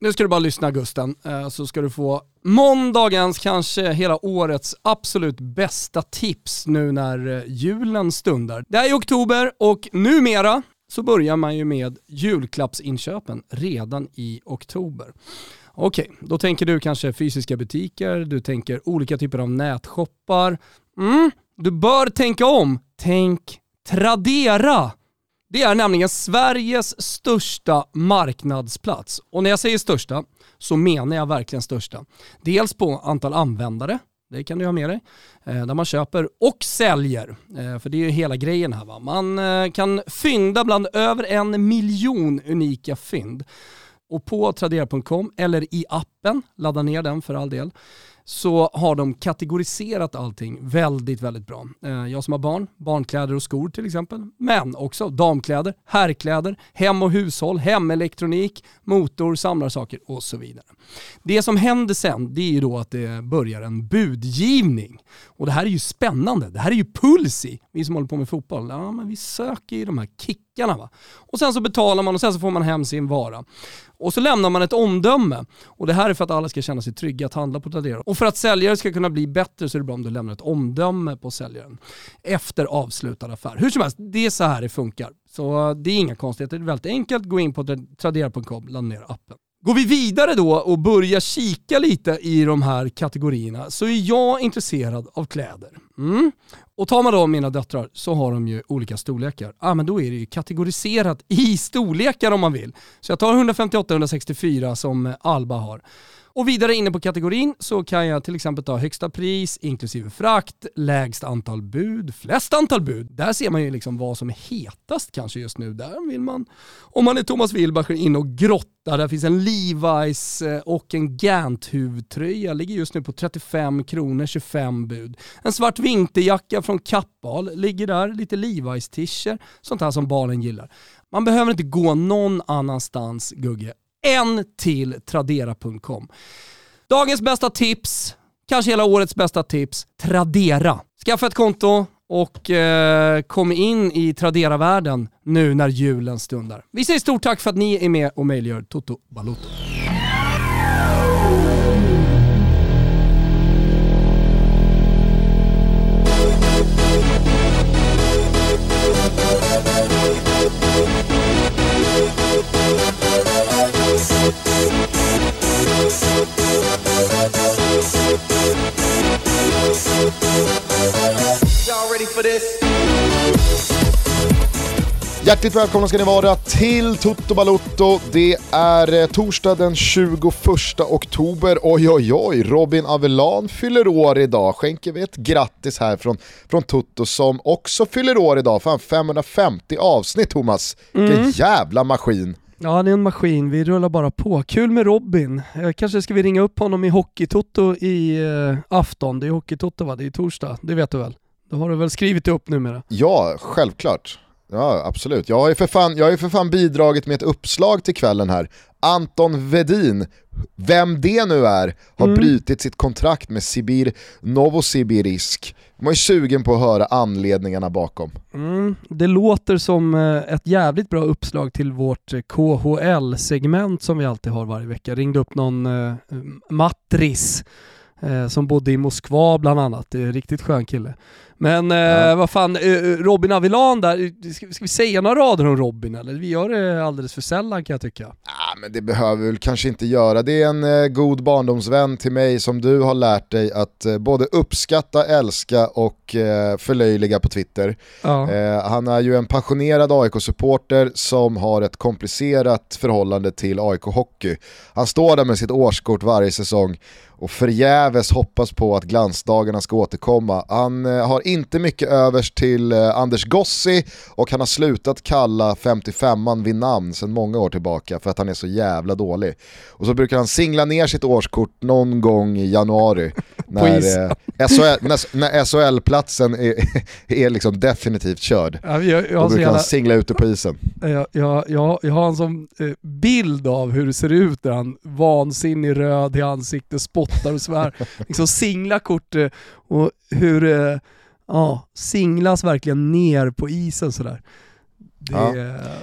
Nu ska du bara lyssna Gusten, eh, så ska du få måndagens, kanske hela årets absolut bästa tips nu när eh, julen stundar. Det är oktober och numera så börjar man ju med julklappsinköpen redan i oktober. Okej, då tänker du kanske fysiska butiker, du tänker olika typer av nätshoppar. Mm, du bör tänka om. Tänk Tradera! Det är nämligen Sveriges största marknadsplats. Och när jag säger största så menar jag verkligen största. Dels på antal användare, det kan du ha med dig, eh, där man köper och säljer. Eh, för det är ju hela grejen här. Va? Man eh, kan fynda bland över en miljon unika fynd. Och på tradera.com eller i appen, ladda ner den för all del, så har de kategoriserat allting väldigt, väldigt bra. Eh, jag som har barn, barnkläder och skor till exempel, men också damkläder, herrkläder, hem och hushåll, hemelektronik, motor, samlarsaker och så vidare. Det som händer sen, det är ju då att det börjar en budgivning. Och det här är ju spännande, det här är ju puls i. Vi som håller på med fotboll, ja men vi söker ju de här kickarna va. Och sen så betalar man och sen så får man hem sin vara. Och så lämnar man ett omdöme. Och det här är för att alla ska känna sig trygga att handla på Tradera. Och för att säljare ska kunna bli bättre så är det bra om du lämnar ett omdöme på säljaren efter avslutad affär. Hur som helst, det är så här det funkar. Så eh, det är inga konstigheter, det är väldigt enkelt. Gå in på tradera.com, ladda ner appen. Går vi vidare då och börjar kika lite i de här kategorierna så är jag intresserad av kläder. Mm. Och tar man då mina döttrar så har de ju olika storlekar. Ah, men då är det ju kategoriserat i storlekar om man vill. Så jag tar 158-164 som Alba har. Och vidare inne på kategorin så kan jag till exempel ta högsta pris inklusive frakt, lägst antal bud, flest antal bud. Där ser man ju liksom vad som är hetast kanske just nu. Där vill man, om man är Thomas Wilbacher, in och grotta. Där finns en Levi's eh, och en Gant-huvtröja. Ligger just nu på 35 kronor, 25 bud. En svart vinterjacka från Kappahl ligger där. Lite Levi's-tischer, sånt här som barnen gillar. Man behöver inte gå någon annanstans, Gugge, en till Tradera.com. Dagens bästa tips, kanske hela årets bästa tips, Tradera. Skaffa ett konto och eh, kom in i Tradera-världen nu när julen stundar. Vi säger stort tack för att ni är med och möjliggör Toto Balotto. Hjärtligt välkomna ska ni vara till Toto Balutto. Det är eh, torsdag den 21 oktober. Oj oj oj, Robin Avelan fyller år idag. Skänker vi ett grattis här från, från Toto som också fyller år idag. Fan 550 avsnitt Thomas. Vilken mm. jävla maskin. Ja det är en maskin, vi rullar bara på. Kul med Robin. Kanske ska vi ringa upp honom i Hockeytoto i uh, afton. Det är Hockeytoto va? Det är torsdag, det vet du väl? Det har du väl skrivit upp numera? Ja, självklart. Ja, absolut. Jag har, ju för fan, jag har för fan bidragit med ett uppslag till kvällen här. Anton Vedin, vem det nu är, har mm. brutit sitt kontrakt med Sibir Novosibirisk. Man är sugen på att höra anledningarna bakom. Mm, det låter som eh, ett jävligt bra uppslag till vårt eh, KHL-segment som vi alltid har varje vecka. Ringde upp någon uh, matris som bodde i Moskva bland annat. Det är en riktigt skön kille. Men eh, ja. vad fan, eh, eh, Robin Avilan där, ska, ska, vi säga några rader om Robin eller? Vi gör det alldeles för sällan kan jag tycka. Ja, men det behöver vi väl kanske inte göra. Det är en eh, god barndomsvän till mig som du har lärt dig att eh, både uppskatta, älska och eh, förlöjliga på Twitter. Ja. Eh, han är ju en passionerad AIK-supporter som har ett komplicerat förhållande till AIK Hockey. Han står där med sitt årskort varje säsong och förgäves hoppas på att glansdagarna ska återkomma. Han eh, har inte mycket övers till eh, Anders Gossi och han har slutat kalla 55an vid namn sedan många år tillbaka för att han är så jävla dålig. Och så brukar han singla ner sitt årskort någon gång i januari när, eh, SHL, när, när SHL-platsen är, är liksom definitivt körd. Ja, jag, jag Då brukar han singla ute på isen. Jag, jag, jag, jag har en sån eh, bild av hur det ser ut där han vansinnig röd i ansiktet, spottar och svär. liksom singla kort eh, och hur ja, singlas verkligen ner på isen sådär. Det, ja.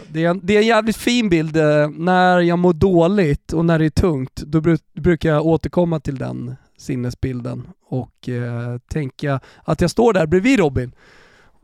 det, är en, det är en jävligt fin bild. Eh, när jag mår dåligt och när det är tungt, då brukar jag återkomma till den sinnesbilden och eh, tänka att jag står där bredvid Robin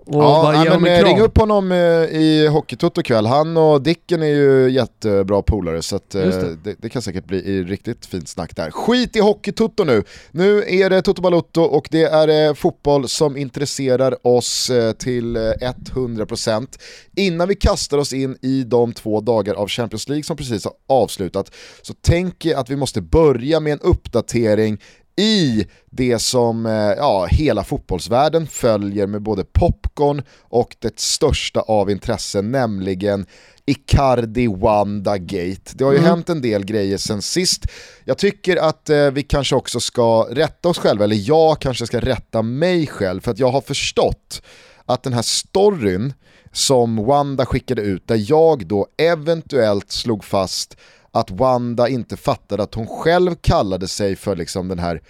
och ja, ja men, ring upp honom eh, i Hockeytutto ikväll. Han och Dicken är ju jättebra polare så eh, det. Det, det. kan säkert bli riktigt fint snack där. Skit i Hockeytutto nu. Nu är det Toto Balutto och det är eh, fotboll som intresserar oss till 100%. Innan vi kastar oss in i de två dagar av Champions League som precis har avslutat så tänker jag att vi måste börja med en uppdatering i det som eh, ja, hela fotbollsvärlden följer med både popcorn och det största av intresse, nämligen Icardi Wanda Gate. Det har ju mm. hänt en del grejer sen sist. Jag tycker att eh, vi kanske också ska rätta oss själva, eller jag kanske ska rätta mig själv, för att jag har förstått att den här storyn som Wanda skickade ut, där jag då eventuellt slog fast att Wanda inte fattade att hon själv kallade sig för liksom den här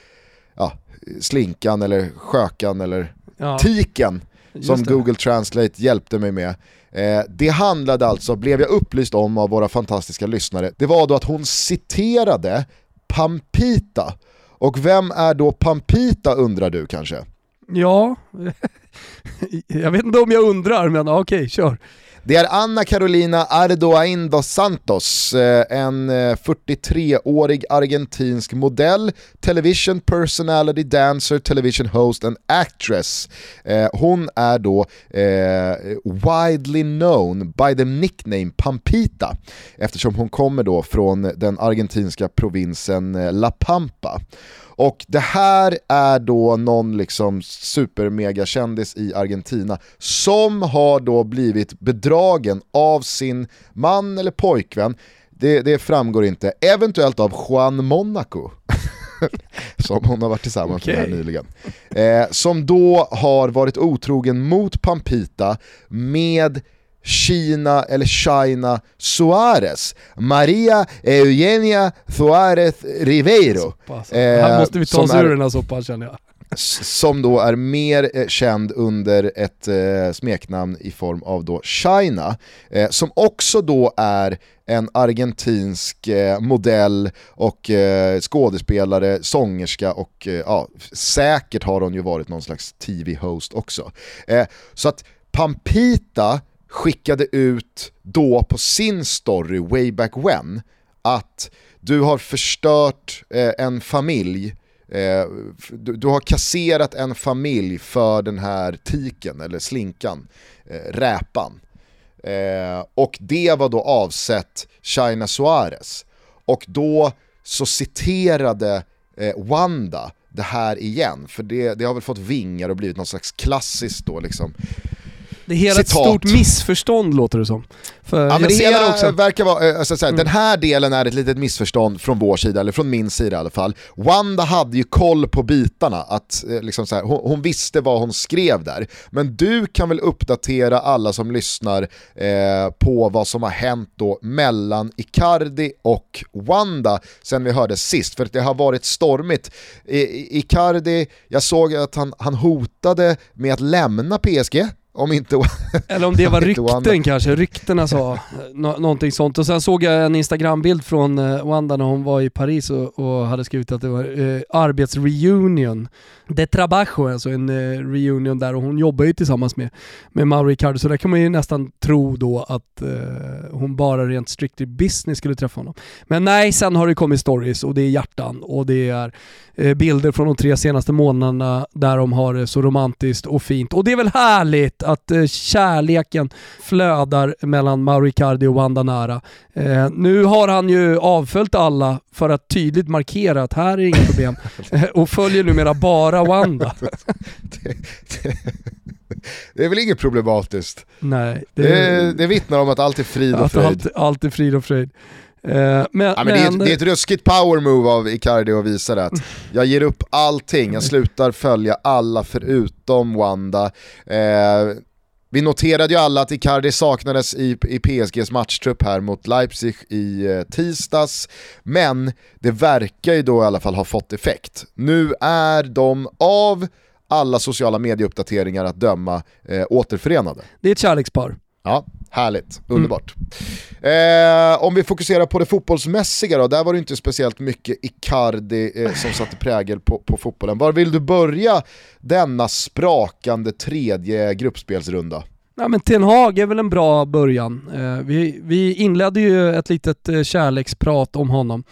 ja, slinkan eller skökan eller ja. tiken som Google Translate hjälpte mig med. Eh, det handlade alltså, blev jag upplyst om av våra fantastiska lyssnare, det var då att hon citerade Pampita. Och vem är då Pampita undrar du kanske? Ja, jag vet inte om jag undrar men okej, okay, kör. Det är Anna Carolina Ardoain dos Santos, eh, en eh, 43-årig argentinsk modell, television personality, dancer, television host and actress. Eh, hon är då widely known by the nickname Pampita, eftersom hon kommer då från den argentinska provinsen La Pampa. Och det här är då någon liksom supermegakändis i Argentina som har då blivit bedragen av sin man eller pojkvän, det, det framgår inte, eventuellt av Juan Monaco. som hon har varit tillsammans okay. med här nyligen. Eh, som då har varit otrogen mot Pampita med Kina eller China Suarez. Maria Eugenia Suarez Ribeiro. Eh, här måste vi ta oss ur den här soppan känner jag. Som då är mer eh, känd under ett eh, smeknamn i form av då China. Eh, som också då är en argentinsk eh, modell och skådespelare, sångerska och ja, säkert har hon ju varit någon slags TV-host också. så att Pampita skickade ut då på sin story way back when att du har förstört eh, en familj, eh, du, du, har kasserat en familj för den här tiken eller slinkan, eh, räpan. Eh, och det var då avsett China Suarez. Och då så citerade eh, Wanda det här igen, för det, det har väl fått vingar och blivit någon slags klassiskt då liksom det är hela Citat. ett stort missförstånd låter det som. För ja, men det hela också. verkar vara, eh, alltså, såhär, mm. den här delen är ett litet missförstånd från vår sida, eller från min sida i alla fall. Wanda hade ju koll på bitarna, att, eh, liksom såhär, hon, hon, visste vad hon skrev där. Men du kan väl uppdatera alla som lyssnar eh, på vad som har hänt då mellan Icardi och Wanda sen vi hörde sist, för det har varit stormigt. I, Icardi, jag såg att han, han hotade med att lämna PSG, om inte Eller om det var rykten kanske, ryktena sa nå någonting sånt. Och sen såg jag en Instagram-bild från eh, Wanda när hon var i Paris och, och hade skrivit att det var eh, arbetsreunion. De trabajo, alltså en eh, reunion där och hon jobbar ju tillsammans med, med Mauro Icardi så där kan man ju nästan tro då att eh, hon bara rent strictly business skulle träffa honom. Men nej, sen har det kommit stories och det är hjärtan och det är eh, bilder från de tre senaste månaderna där de har det så romantiskt och fint. Och det är väl härligt att eh, kärleken flödar mellan Mauro Icardi och Wanda Nara. Eh, nu har han ju avföljt alla för att tydligt markera att här är inga problem och följer numera bara Wanda. det, det, det, är väl inget problematiskt? Nej. Det, det, det vittnar om att allt är frid och fröjd. Allt, allt är frid och fröjd. Uh, men, ja, men, det, är ett, det är ett ruskigt power move av Icardi att visa det. Att jag ger upp allting, jag slutar följa alla förutom Wanda. Uh, vi noterade ju alla att Icardi saknades i, i PSGs matchtrupp här mot Leipzig i eh, tisdags, men det verkar ju då i alla fall ha fått effekt. Nu är de av alla sociala medieuppdateringar att döma eh, återförenade. Det är ett kärlekspar. Ja, härligt, underbart. Mm. Eh, om vi fokuserar på det fotbollsmässiga då, där var det inte speciellt mycket Icardi eh, som satte prägel på, på fotbollen. Var vill du börja denna sprakande tredje gruppspelsrunda? Ja, men Ten Hag är väl en bra början. Eh, vi, vi inledde ju ett litet eh, kärleksprat om honom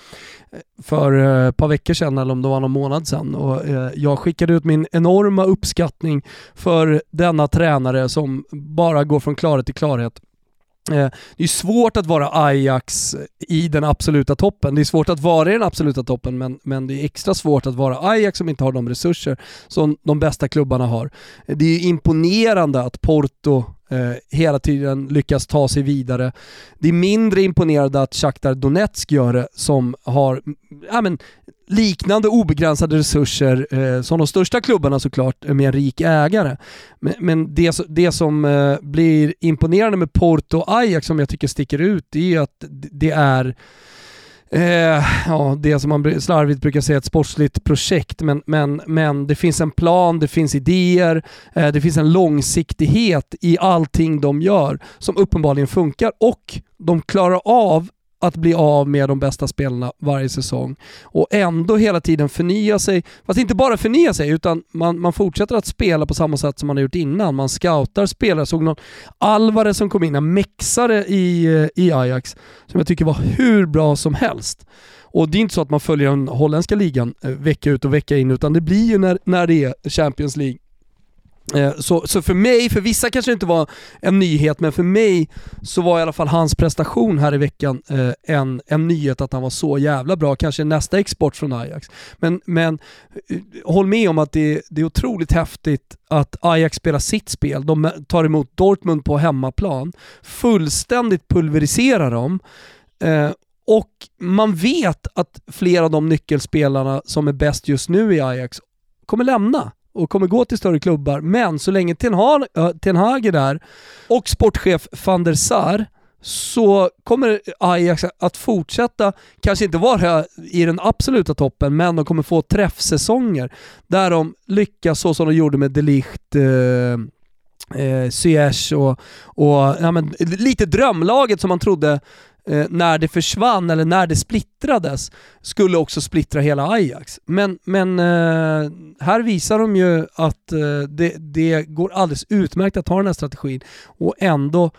eh, för ett par veckor sedan eller om det var någon månad sedan och jag skickade ut min enorma uppskattning för denna tränare som bara går från klarhet till klarhet. Det är svårt att vara Ajax i den absoluta toppen. Det är svårt att vara i den absoluta toppen men, men det är extra svårt att vara Ajax som inte har de resurser som de bästa klubbarna har. Det är imponerande att Porto Eh, hela tiden lyckas ta sig vidare. Det är mindre imponerande att Shakhtar Donetsk gör det som har ja, men, liknande obegränsade resurser eh, som de största klubbarna såklart eh, med en rik ägare. Men, men det, det som eh, blir imponerande med Porto och Ajax som jag tycker sticker ut det är att det är Eh, ja, det som man slarvigt brukar säga ett sportsligt projekt, men, men, men det finns en plan, det finns idéer, eh, det finns en långsiktighet i allting de gör som uppenbarligen funkar och de klarar av att bli av med de bästa spelarna varje säsong och ändå hela tiden förnya sig. Fast inte bara förnya sig utan man, man fortsätter att spela på samma sätt som man har gjort innan. Man scoutar spelare. Jag såg någon Alvarez som kom in, en mexare i, eh, i Ajax som jag tycker var hur bra som helst. Och det är inte så att man följer den holländska ligan eh, vecka ut och vecka in utan det blir ju när, när det är Champions League Eh, så, så för mig, för vissa kanske det inte var en nyhet, men för mig så var i alla fall hans prestation här i veckan eh, en, en nyhet att han var så jävla bra. Kanske nästa export från Ajax. Men, men eh, håll med om att det, det är otroligt häftigt att Ajax spelar sitt spel. De tar emot Dortmund på hemmaplan, fullständigt pulveriserar dem eh, och man vet att flera av de nyckelspelarna som är bäst just nu i Ajax kommer lämna och kommer gå till större klubbar. Men så länge Ten Hag, Ten Hag är där och sportchef van der Sar så kommer Ajax att fortsätta, kanske inte vara i den absoluta toppen, men de kommer få träffsäsonger där de lyckas så som de gjorde med Delicht, eh, eh, och, och ja, men, lite drömlaget som man trodde eh, när det försvann eller när det splittrades skulle också splittra hela Ajax. Men, men eh, här visar de ju att eh, det, det går alldeles utmärkt att ha den här strategin och ändå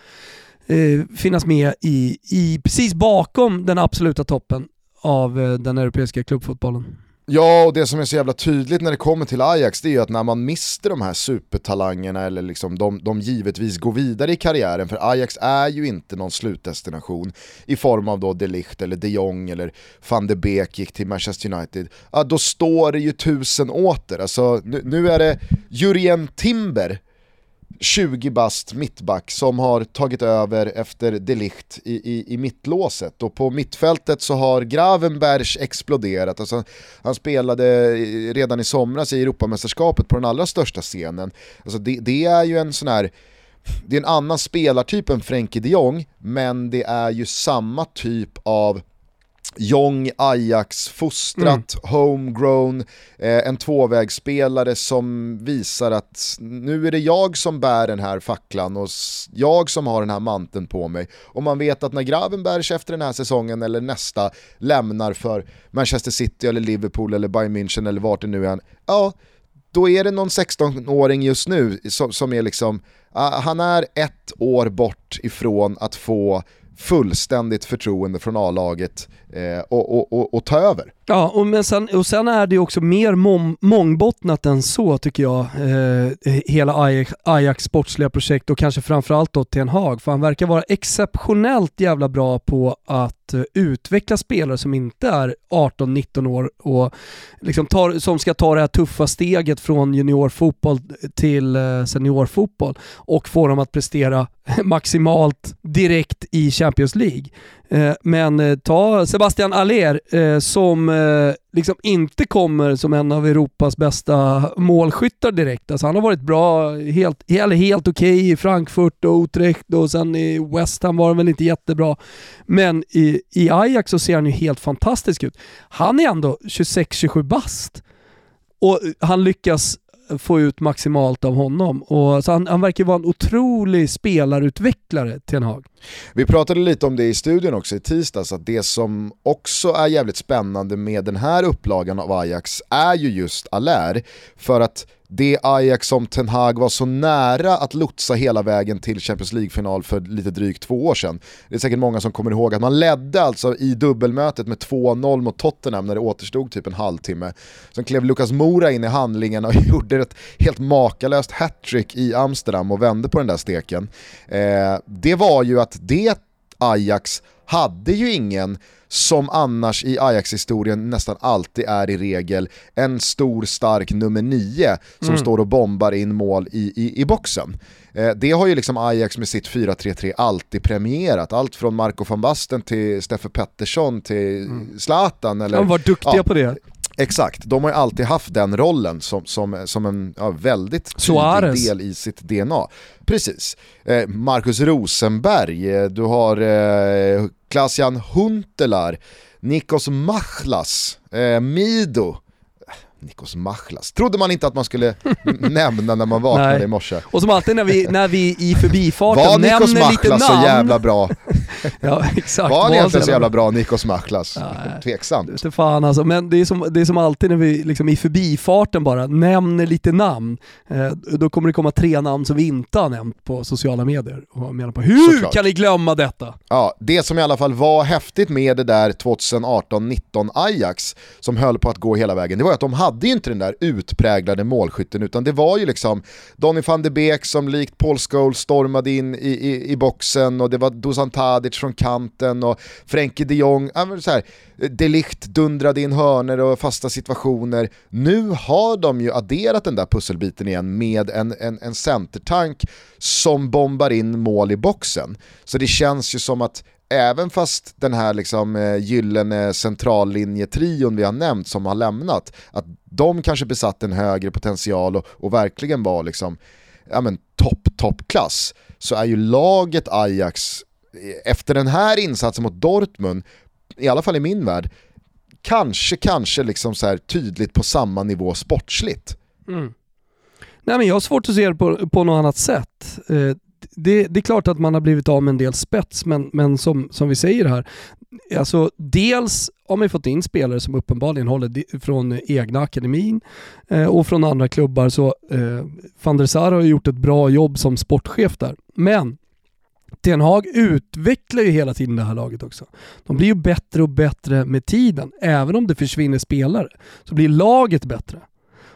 eh, finnas med i, i precis bakom den absoluta toppen av eh, den europeiska klubbfotbollen. Ja, och det som är så jävla tydligt när det kommer till Ajax det är ju att när man mister de här supertalangerna eller liksom de, de givetvis går vidare i karriären, för Ajax är ju inte någon slutdestination i form av då De Ligt eller de Jong eller van de Beek gick till Manchester United, ja, då står det ju tusen åter. Alltså, nu, nu är det Jurien Timber 20 bast mittback som har tagit över efter Delicht i, i, i mittlåset. Och på mittfältet så har Gravenbergs exploderat. Alltså, han spelade redan i somras i Europamästerskapet på den allra största scenen. Alltså, det, det är ju en sån här det är en annan spelartyp än Frenkie de Jong, men det är ju samma typ av Jong Ajax, fostrat, mm. homegrown, eh, en tvåvägsspelare som visar att nu är det jag som bär den här facklan och jag som har den här manteln på mig. Och man vet att när Gravenbergs efter den här säsongen eller nästa lämnar för Manchester City eller Liverpool eller Bayern München eller vart det nu är, ja, då är det någon 16-åring just nu som, som är liksom, uh, han är ett år bort ifrån att få fullständigt förtroende från A-laget eh, och, och, och, och, ta över. Ja, och, men sen, och sen är det också mer mång, mångbottnat än så tycker jag, eh, eh, hela Ajax, Ajax sportsliga projekt och kanske framförallt då Ten Hag, för han verkar vara exceptionellt jävla bra på att eh, utveckla spelare som inte är 18-19 år och liksom tar, som ska ta det här tuffa steget från juniorfotboll till eh, seniorfotboll och få dem att prestera maximalt direkt i Champions League. Eh, men eh, ta Sebastian Aller eh, som liksom inte kommer som en av Europas bästa målskyttar direkt. Alltså han har varit bra, helt, helt, helt okej okay i Frankfurt och Utrecht och sen i West Ham var han väl inte jättebra. Men i, i Ajax så ser han ju helt fantastisk ut. Han är ändå 26-27 bast och han lyckas få ut maximalt av honom. Och, så han, han verkar vara en otrolig spelarutvecklare, Ten Hag. Vi pratade lite om det i studion också i tisdags, att det som också är jävligt spännande med den här upplagan av Ajax är ju just Allaire. För att det Ajax som Ten Hag var så nära att lotsa hela vägen till Champions League-final för lite drygt två år sedan. Det är säkert många som kommer ihåg att man ledde alltså i dubbelmötet med 2-0 mot Tottenham när det återstod typ en halvtimme. Sen klev Lucas Mora in i handlingen och gjorde ett helt makalöst hattrick i Amsterdam och vände på den där steken. Eh, det var ju att det Ajax hade ju ingen som annars i Ajax-historien nästan alltid är i regel en stor stark nummer nio som mm. står och bombar in mål i, i, i boxen. Eh, det har ju liksom Ajax med sitt 4-3-3 alltid premierat. Allt från Marco van Basten till Steffe Pettersson till mm. Zlatan. Eller, De var duktiga ja, på det. Exakt, de har ju alltid haft den rollen som, som, som en ja, väldigt tydlig del i sitt DNA. Precis. Eh, Marcus Rosenberg, eh, du har eh, Klaas-Jan Huntelaar, Nikos Machlas, eh, Mido, Nikos Machlas. Trodde man inte att man skulle nämna när man vaknade i morse. Och som alltid när vi, när vi i förbifarten Var nämner Nikos Machlas lite namn. så jävla bra? ja, exakt. Var han egentligen så jävla bra, Nikos Machlas? Ja, Tveksamt. Det fan alltså. Men det är, som, det är som alltid när vi liksom i förbifarten bara nämner lite namn. Eh, då kommer det komma tre namn som vi inte har nämnt på sociala medier. Och menar på, hur Såklart. kan ni glömma detta? Ja, det som i alla fall var häftigt med det där 2018-19 Ajax, som höll på att gå hela vägen, det var att de hade ju inte den där utpräglade målskytten utan det var ju liksom Donny van de Beek som likt Paul Scholes stormade in i, i, i boxen och det var Dusan Tadic från kanten och Frenkie de Jong, så här, Delicht dundrade in hörner och fasta situationer. Nu har de ju adderat den där pusselbiten igen med en, en, en centertank som bombar in mål i boxen. Så det känns ju som att även fast den här liksom eh, gyllene centrallinjetrion vi har nämnt som har lämnat, att de kanske besatt en högre potential och, och verkligen var liksom, ja men topp, toppklass, så är ju laget Ajax, efter den här insatsen mot Dortmund, i alla fall i min värld, kanske, kanske liksom så tydligt på samma nivå sportsligt. Mm. Nej men jag har svårt att se det på, på något annat sätt. Eh, det, det, är klart att man har blivit av med en del spets, men, men som, som vi säger här, alltså dels har man fått in spelare som uppenbarligen håller från egna akademin eh, och från andra klubbar. Så eh, van der Sar har gjort ett bra jobb som sportchef där. Men Ten Hag utvecklar ju hela tiden det här laget också. De blir ju bättre och bättre med tiden. Även om det försvinner spelare så blir laget bättre.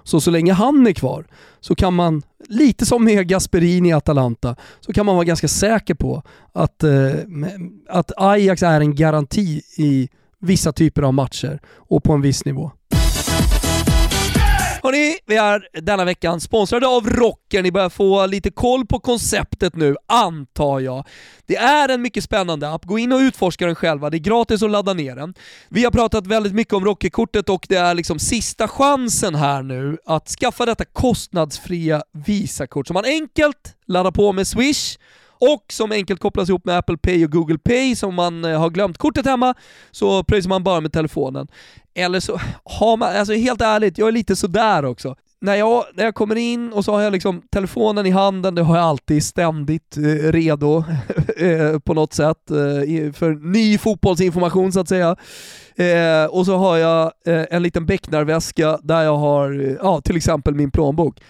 Så så länge han är kvar så kan man, lite som med Gasperini i Atalanta, så kan man vara ganska säker på att, eh, att Ajax är en garanti i vissa typer av matcher och på en viss nivå. Hörni, vi är denna veckan sponsrade av Rocker. Ni börjar få lite koll på konceptet nu, antar jag. Det är en mycket spännande app, gå in och utforska den själva, det är gratis att ladda ner den. Vi har pratat väldigt mycket om Rockerkortet och det är liksom sista chansen här nu att skaffa detta kostnadsfria Visakort som man enkelt laddar på med Swish och som enkelt kopplas ihop med Apple Pay och Google Pay, så om man eh, har glömt kortet hemma så pröjsar man bara med telefonen. Eller så har man, alltså helt ärligt, jag är lite sådär också. När jag, när jag kommer in och så har jag liksom telefonen i handen, det har jag alltid ständigt eh, redo eh, på något sätt eh, för ny fotbollsinformation så att säga. Eh, och så har jag eh, en liten becknarväska där jag har eh, ja, till exempel min plånbok.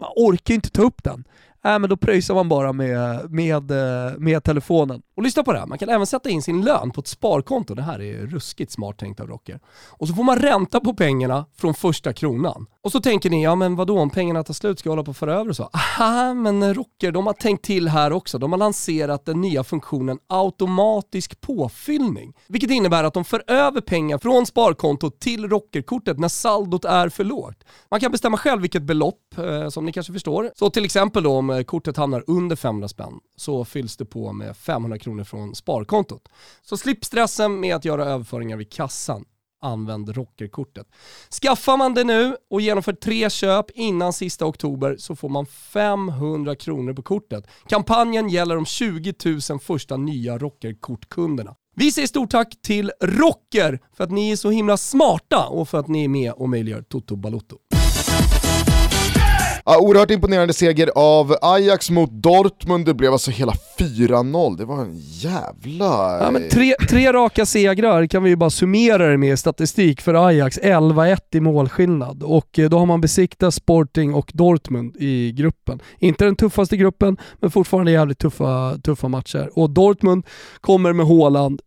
Man orkar ju inte ta upp den äh, men då pröjsar man bara med, med, eh, med telefonen. Och lyssna på det här, man kan även sätta in sin lön på ett sparkonto. Det här är ruskigt smart tänkt av Rocker. Och så får man ränta på pengarna från första kronan. Och så tänker ni, ja men vadå om pengarna tar slut ska jag hålla på att föra över och så? Aha, men Rocker, de har tänkt till här också. De har lanserat den nya funktionen automatisk påfyllning. Vilket innebär att de för över pengar från sparkontot till Rockerkortet när saldot är för lågt. Man kan bestämma själv vilket belopp, eh, som ni kanske förstår. Så till exempel då om kortet hamnar under 500 spänn så fylls det på med 500 kronor från sparkontot. Så slipp stressen med att göra överföringar vid kassan. Använd rockerkortet. Skaffar man det nu och genomför tre köp innan sista oktober så får man 500 kronor på kortet. Kampanjen gäller de 20 000 första nya rockerkortkunderna. Vi säger stort tack till Rocker för att ni är så himla smarta och för att ni är med och möjliggör Toto Balotto. Ja, oerhört imponerande seger av Ajax mot Dortmund, det blev alltså hela 4-0. Det var en jävla... Ja, men tre, tre raka segrar kan vi ju bara summera det med statistik för Ajax. 11-1 i målskillnad och eh, då har man besiktat Sporting och Dortmund i gruppen. Inte den tuffaste gruppen, men fortfarande jävligt tuffa, tuffa matcher. Och Dortmund kommer med Haaland,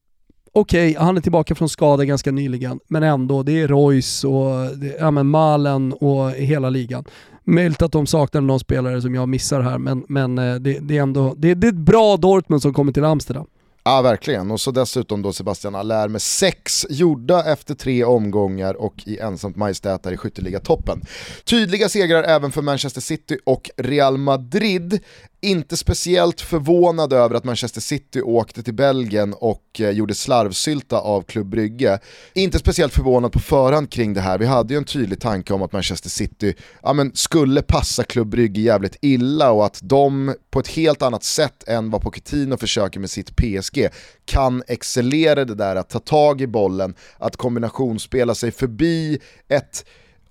okej, okay, han är tillbaka från skada ganska nyligen, men ändå, det är Royce och det, ja, men Malen och hela ligan. Möjligt att de saknar någon spelare som jag missar här, men, men eh, det, det är ändå det, det är ett bra Dortmund som kommer till Amsterdam. Ja verkligen, och så dessutom då Sebastian Allaire med sex gjorda efter tre omgångar och i ensamt majestät där i skytteligatoppen. Tydliga segrar även för Manchester City och Real Madrid inte speciellt förvånad över att Manchester City åkte till Belgien och eh, gjorde slarvsylta av Club Brygge. Inte speciellt förvånad på förhand kring det här, vi hade ju en tydlig tanke om att Manchester City ja, men, skulle passa Club Brygge jävligt illa och att de på ett helt annat sätt än vad Pochettino försöker med sitt PSG kan excellera det där att ta tag i bollen, att kombinationsspela sig förbi ett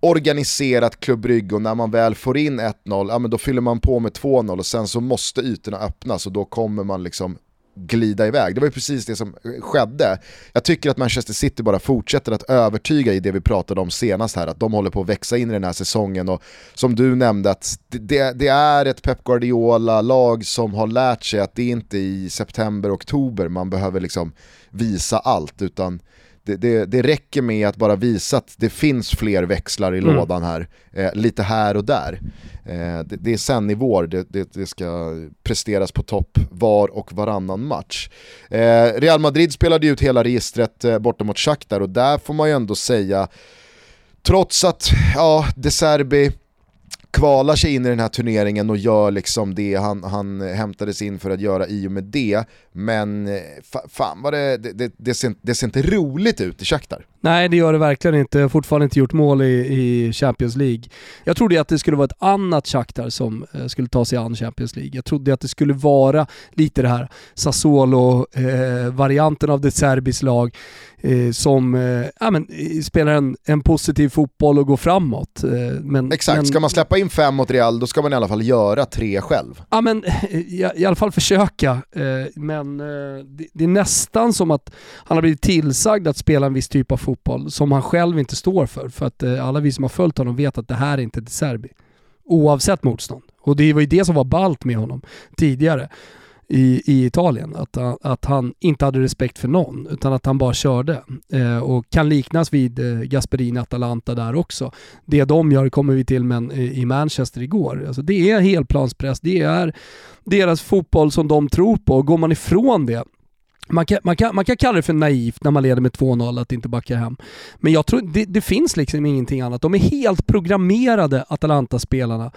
organiserat Klubb och när man väl får in 1-0, ja, men då fyller man på med 2-0 och sen så måste ytorna öppnas och då kommer man liksom glida iväg. Det var ju precis det som skedde. Jag tycker att Manchester City bara fortsätter att övertyga i det vi pratade om senast här, att de håller på att växa in i den här säsongen och som du nämnde att det, det är ett Pep Guardiola-lag som har lärt sig att det är inte i september, oktober man behöver liksom visa allt utan det, det, det, räcker med att bara visa att det finns fler växlar i mm. lådan här, eh, lite här och där. Eh, det, det, är sen i vår det, det, ska presteras på topp var och varannan match. Eh, Real Madrid spelade ut hela registret eh, borta mot Shakhtar och där får man ju ändå säga, trots att ja, De Serbi kvalar sig in i den här turneringen och gör liksom det han, han hämtades in för att göra i och med det. Men eh, fa, fan vad det, det, det, ser, det ser inte roligt ut i Shakhtar. Nej det gör det verkligen inte. Jag har fortfarande inte gjort mål i, i Champions League. Jag trodde att det skulle vara ett annat Shakhtar som eh, skulle ta sig an Champions League. Jag trodde att det skulle vara lite det här Sassuolo-varianten eh, av det Serbis lag eh, som eh, ja, men, spelar en, en positiv fotboll och går framåt. Eh, men, Exakt, men, ska man släppa in fem mot Real då ska man i alla fall göra tre själv. Ja men i, i alla fall försöka. Eh, men eh, det, det, är nästan som att han har blivit tillsagd att spela en viss typ av fotboll som han själv inte står för. För att eh, alla vi som har följt honom vet att det här är inte ett Serbi. Oavsett motstånd. Och det var ju det som var balt med honom tidigare i, i Italien. Att, att han inte hade respekt för någon, utan att han bara körde. Eh, och kan liknas vid eh, Gasperini Atalanta där också. Det de gör kommer vi till men i Manchester igår. Alltså det är helplanspress, det är deras fotboll som de tror på. Går man ifrån det man kan, man, kan, man kan kalla det för naivt när man leder med 2-0 att inte backa hem. Men jag tror det, det finns liksom ingenting annat. De är helt programmerade, Atalanta-spelarna.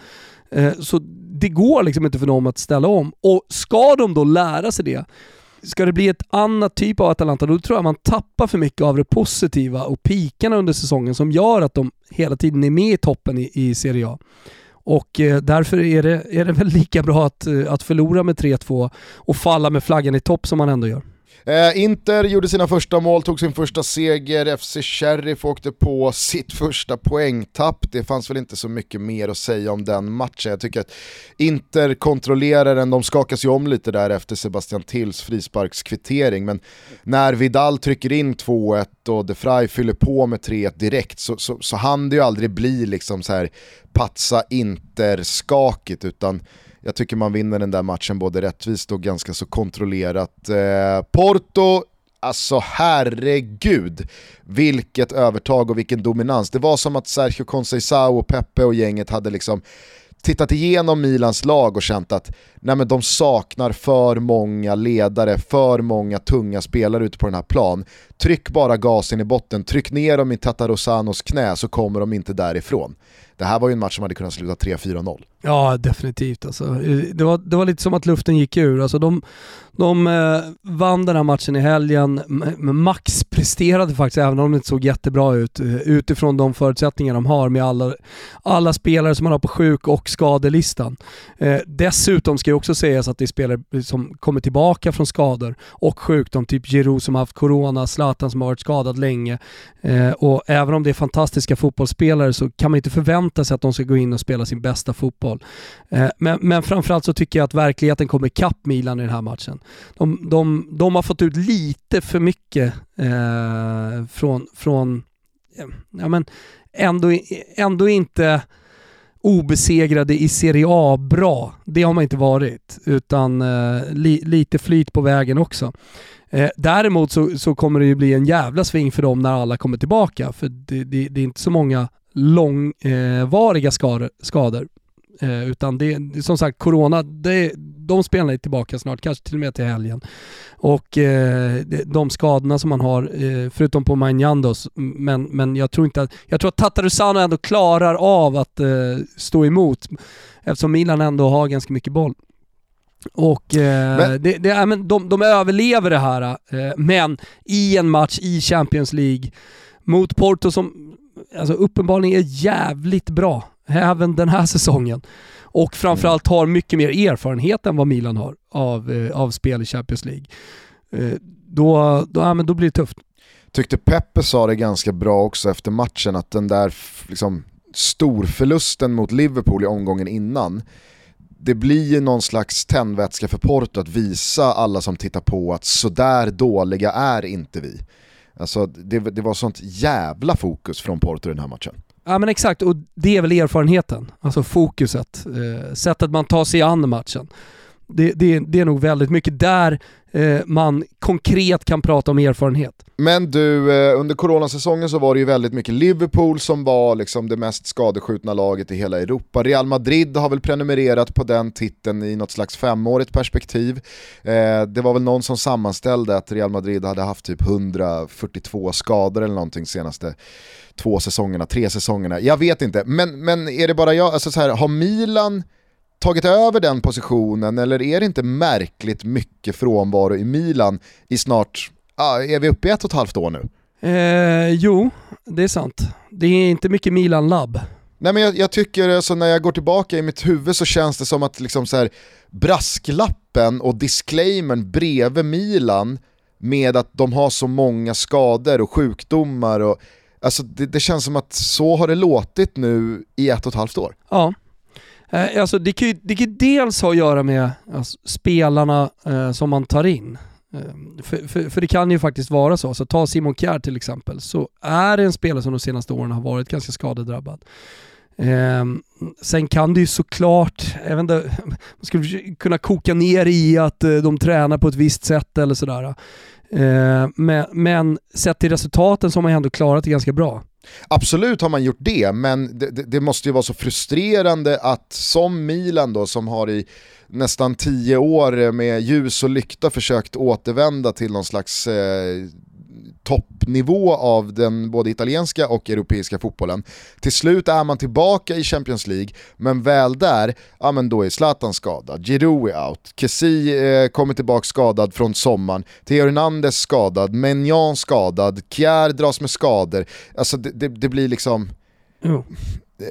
Eh, så det går liksom inte för dem att ställa om. Och ska de då lära sig det, ska det bli ett annat typ av Atalanta, då tror jag man tappar för mycket av det positiva och pikarna under säsongen som gör att de hela tiden är med i toppen i, i Serie A. Och eh, därför är det, är det väl lika bra att, eh, att förlora med 3-2 och falla med flaggan i topp som man ändå gör. Eh, Inter gjorde sina första mål, tog sin första seger, FC Sheriff åkte på sitt första poängtapp. Det fanns väl inte så mycket mer att säga om den matchen. Jag tycker att Inter kontrollerar den, de skakas ju om lite där efter Sebastian Tills frisparkskvittering, men när Vidal trycker in 2-1 och De Frey fyller på med 3-1 direkt så, så, så hann det ju aldrig bli liksom så här patsa Inter-skakigt utan jag tycker man vinner den där matchen både rättvist och ganska så kontrollerat. Eh, Porto, alltså herregud, vilket övertag och vilken dominans. Det var som att Sergio Conceição och Pepe och gänget hade liksom tittat igenom Milans lag och känt att nej men de saknar för många ledare, för många tunga spelare ute på den här plan. Tryck bara gasen i botten, tryck ner dem i Tatarosanos knä så kommer de inte därifrån. Det här var ju en match som hade kunnat sluta 3-4-0. Ja, definitivt. Alltså. Det, var, det var lite som att luften gick ur. Alltså, de, de eh, vann den här matchen i helgen. Max presterade faktiskt, även om det inte såg jättebra ut, eh, utifrån de förutsättningar de har med alla, alla spelare som man har på sjuk och skadelistan. Eh, dessutom ska ju också sägas att det är spelare som kommer tillbaka från skador och sjukdom, typ Giroud som har haft corona, Zlatan som har varit skadad länge. Eh, och även om det är fantastiska fotbollsspelare så kan man inte förvänta förväntar sig att de ska gå in och spela sin bästa fotboll. Eh, men, men framförallt så tycker jag att verkligheten kommer ikapp Milan i den här matchen. De, de, de har fått ut lite för mycket eh, från, från ja, men ändå, ändå inte obesegrade i Serie A bra. Det har man inte varit, utan eh, li, lite flyt på vägen också. Eh, däremot så, så, kommer det ju bli en jävla sving för dem när alla kommer tillbaka, för det, det, det är inte så många långvariga skador, skador. Eh, utan det, som sagt, corona, det, de spelarna är tillbaka snart, kanske till och med till helgen. Och eh, de skadorna som man har, eh, förutom på Manjandos, men, men jag tror inte att, jag tror att Tatarusano ändå klarar av att stå emot eftersom Milan ändå har ganska mycket boll. Och eh, men, det, det, men de, de överlever det här, eh, men i en match i Champions League mot Porto som alltså uppenbarligen är jävligt bra, även den här säsongen. Och framförallt har mycket mer erfarenhet än vad Milan har av, eh, av spel i Champions League. Eh, då, då, ja, men då blir det tufft. Tyckte Peppe sa det ganska bra också efter matchen, att den där liksom, storförlusten mot Liverpool i omgången innan, det blir ju någon slags tändvätska för Porto att visa alla som tittar på att sådär dåliga är inte vi. Alltså det, det var sånt jävla fokus från Porto i den här matchen. Ja men exakt, och det är väl erfarenheten. Alltså fokuset. Eh, sättet man tar sig an matchen. Det, det, det är nog väldigt mycket där eh, man konkret kan prata om erfarenhet. Men du, eh, under coronasäsongen så var det ju väldigt mycket Liverpool som var liksom det mest skadeskjutna laget i hela Europa. Real Madrid har väl prenumererat på den titeln i något slags femårigt perspektiv. Eh, det var väl någon som sammanställde att Real Madrid hade haft typ 142 skador eller någonting senaste två säsongerna, tre säsongerna. Jag vet inte, men, men är det bara jag, alltså så här, har Milan tagit över den positionen eller är det inte märkligt mycket frånvaro i Milan i snart, ah, är vi uppe i ett och ett halvt år nu? Eh, jo, det är sant. Det är inte mycket Milan-labb. Nej men jag, jag, tycker, alltså, när jag går tillbaka i mitt huvud så känns det som att liksom så här, brasklappen och disclaimern bredvid Milan med att de har så många skador och sjukdomar och Alltså det, det, känns som att så har det låtit nu i ett och ett halvt år. Ja. Eh, alltså det kan ju det kan dels ha att göra med alltså, spelarna eh, som man tar in. Eh, för, för, för, det kan ju faktiskt vara så. så ta Simon Kjär till exempel, så är det en spelare som de senaste åren har varit ganska skadedrabbad. Eh, sen kan det ju såklart, jag man skulle kunna koka ner i att eh, de tränar på ett visst sätt eller sådär. Eh, men, men sett till resultaten så har man ändå klarat det ganska bra. Absolut har man gjort det, men det, det, det, måste ju vara så frustrerande att som Milan då som har i nästan tio år med ljus och lykta försökt återvända till någon slags eh, toppnivå av den både italienska och europeiska fotbollen. Till slut är man tillbaka i Champions League, men väl där, ja men då är Zlatan skadad, Giroud är out, Kessi eh, kommer tillbaka skadad från sommaren, Theo Hernandez skadad, Menjan skadad, Kjär dras med skador. Alltså det, det, det blir liksom... Mm.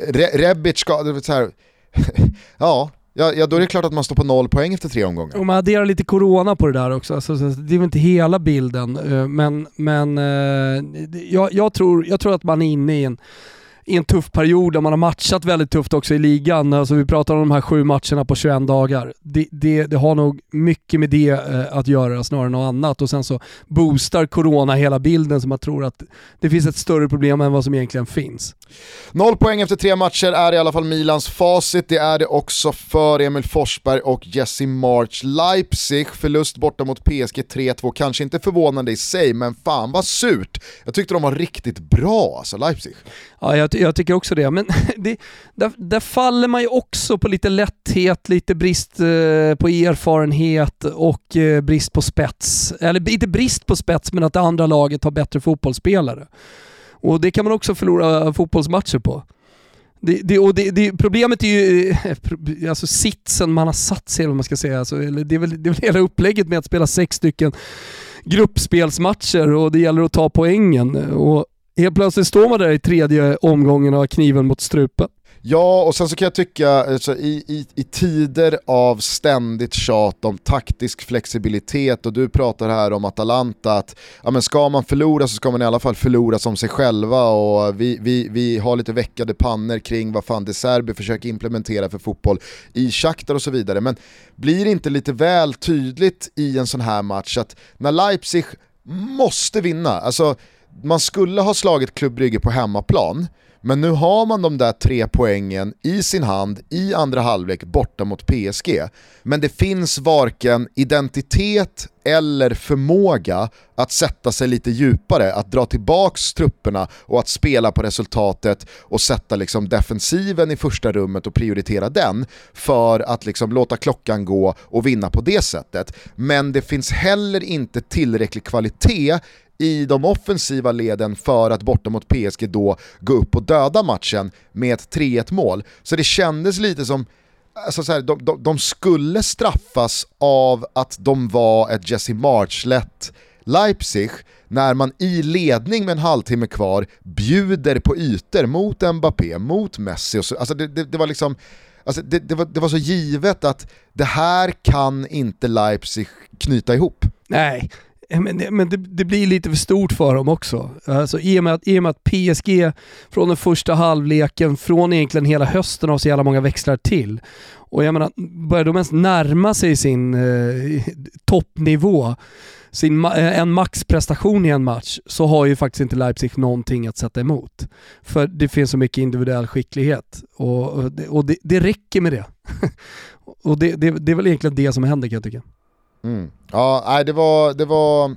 Re Rebic skadad, så här. ja, Ja, ja, då är det klart att man står på noll poäng efter tre omgångar. Och man adderar lite corona på det där också, alltså, det är väl inte hela bilden. Eh, men, men eh, jag, jag, tror, jag tror att man är inne i en i en tuff period där man har matchat väldigt tufft också i ligan. Alltså vi pratar om de här sju matcherna på 21 dagar. Det, det, det har nog mycket med det eh, att göra snarare än något annat och sen så boostar corona hela bilden så man tror att det finns ett större problem än vad som egentligen finns. Noll poäng efter tre matcher är i alla fall Milans facit. Det är det också för Emil Forsberg och Jesse March. Leipzig, förlust borta mot PSG 3-2. Kanske inte förvånande i sig, men fan vad surt. Jag tyckte de var riktigt bra alltså, Leipzig. Ja, jag, jag tycker också det. Men det, där, där, faller man ju också på lite lätthet, lite brist eh, på erfarenhet och eh, brist på spets. Eller inte brist på spets, men att det andra laget har bättre fotbollsspelare. Och det kan man också förlora fotbollsmatcher på. Det, det, och det, det, problemet är ju eh, alltså sitsen man har satt sig, eller vad man ska säga. Alltså, det, är väl, det är väl hela upplägget med att spela sex stycken gruppspelsmatcher och det gäller att ta poängen. Och Helt plötsligt står man där i tredje omgången och har kniven mot strupen. Ja, och sen så kan jag tycka, alltså, i, i, i tider av ständigt tjat om taktisk flexibilitet och du pratar här om Atalanta, att ja, men ska man förlora så ska man i alla fall förlora som sig själva och vi, vi, vi har lite veckade pannor kring vad fan De Serbi försöker implementera för fotboll i Shakhtar och så vidare. Men blir det inte lite väl tydligt i en sån här match att när Leipzig måste vinna, alltså man skulle ha slagit Klubb på hemmaplan, men nu har man de där tre poängen i sin hand i andra halvlek borta mot PSG. Men det finns varken identitet eller förmåga att sätta sig lite djupare, att dra tillbaks trupperna och att spela på resultatet och sätta liksom defensiven i första rummet och prioritera den för att liksom låta klockan gå och vinna på det sättet. Men det finns heller inte tillräcklig kvalitet i de offensiva leden för att borta mot PSG då gå upp och döda matchen med ett 3-1 mål. Så det kändes lite som, alltså så här, de, de, de, skulle straffas av att de var ett Jesse March-lätt Leipzig när man i ledning med en halvtimme kvar bjuder på ytor mot Mbappé, mot Messi. Och så, alltså det, det, det var liksom Alltså det, det, var, det var så givet att det här kan inte Leipzig knyta ihop. Nej, Eh, men, eh, men det, det, blir lite för stort för dem också. Alltså, i, och med att, I och med att PSG från den första halvleken, från egentligen hela hösten har så jävla många växlar till. Och jag menar, börjar de ens närma sig sin eh, toppnivå, sin, eh, en maxprestation i en match, så har ju faktiskt inte Leipzig någonting att sätta emot. För det finns så mycket individuell skicklighet och, och, det, och det, det räcker med det. och det, det, det är väl egentligen det som händer kan jag tycka. Mm. Ja, nej, det var... Det var...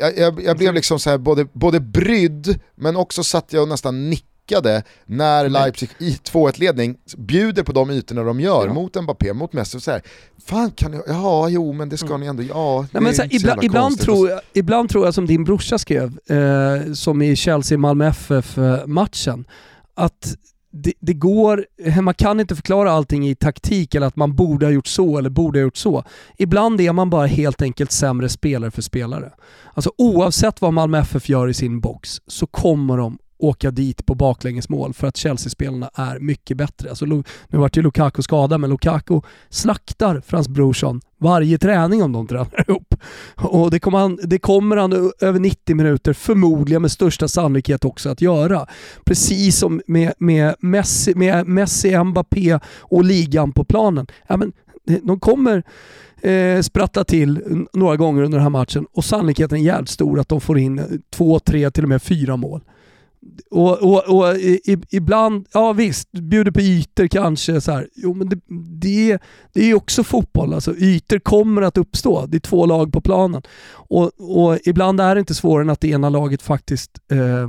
Jag, jag, jag blev liksom så här både, både brydd, men också satt jag och nästan nickade när Leipzig i 2-1-ledning bjuder på de ytorna de gör ja. mot Mbappé, mot Messi. Så här, Fan kan jag, ja jo men det ska mm. ni ändå, ja Nej, men så här, ibland, ibland, tror jag, ibland tror jag som din brorsa skrev, eh, som i Chelsea-Malmö FF-matchen, att det, det, går, man kan inte förklara allting i taktik eller att man borde ha gjort så eller borde ha gjort så. Ibland är man bara helt enkelt sämre spelare för spelare. Alltså oavsett vad Malmö FF gör i sin box så kommer de åka dit på baklängesmål för att Chelsea-spelarna är mycket bättre. Alltså, nu vart ju Lukaku skadad, men Lukaku slaktar Frans Brorsson varje träning om de tränar ihop. Och det kommer, han, det kommer han över 90 minuter förmodligen med största sannolikhet också att göra. Precis som med, med, Messi, med Messi, Mbappé och ligan på planen. Ja, men de kommer eh, sprattla till några gånger under den här matchen och sannolikheten är jävligt stor att de får in eh, två, tre, till och med fyra mål. Och, och, och i, ibland, ja visst, bjuder på ytor kanske. Så här. Jo men det, det, det är också fotboll. Alltså, ytor kommer att uppstå. Det är två lag på planen. Och, och ibland är det inte svårare än att det ena laget faktiskt eh,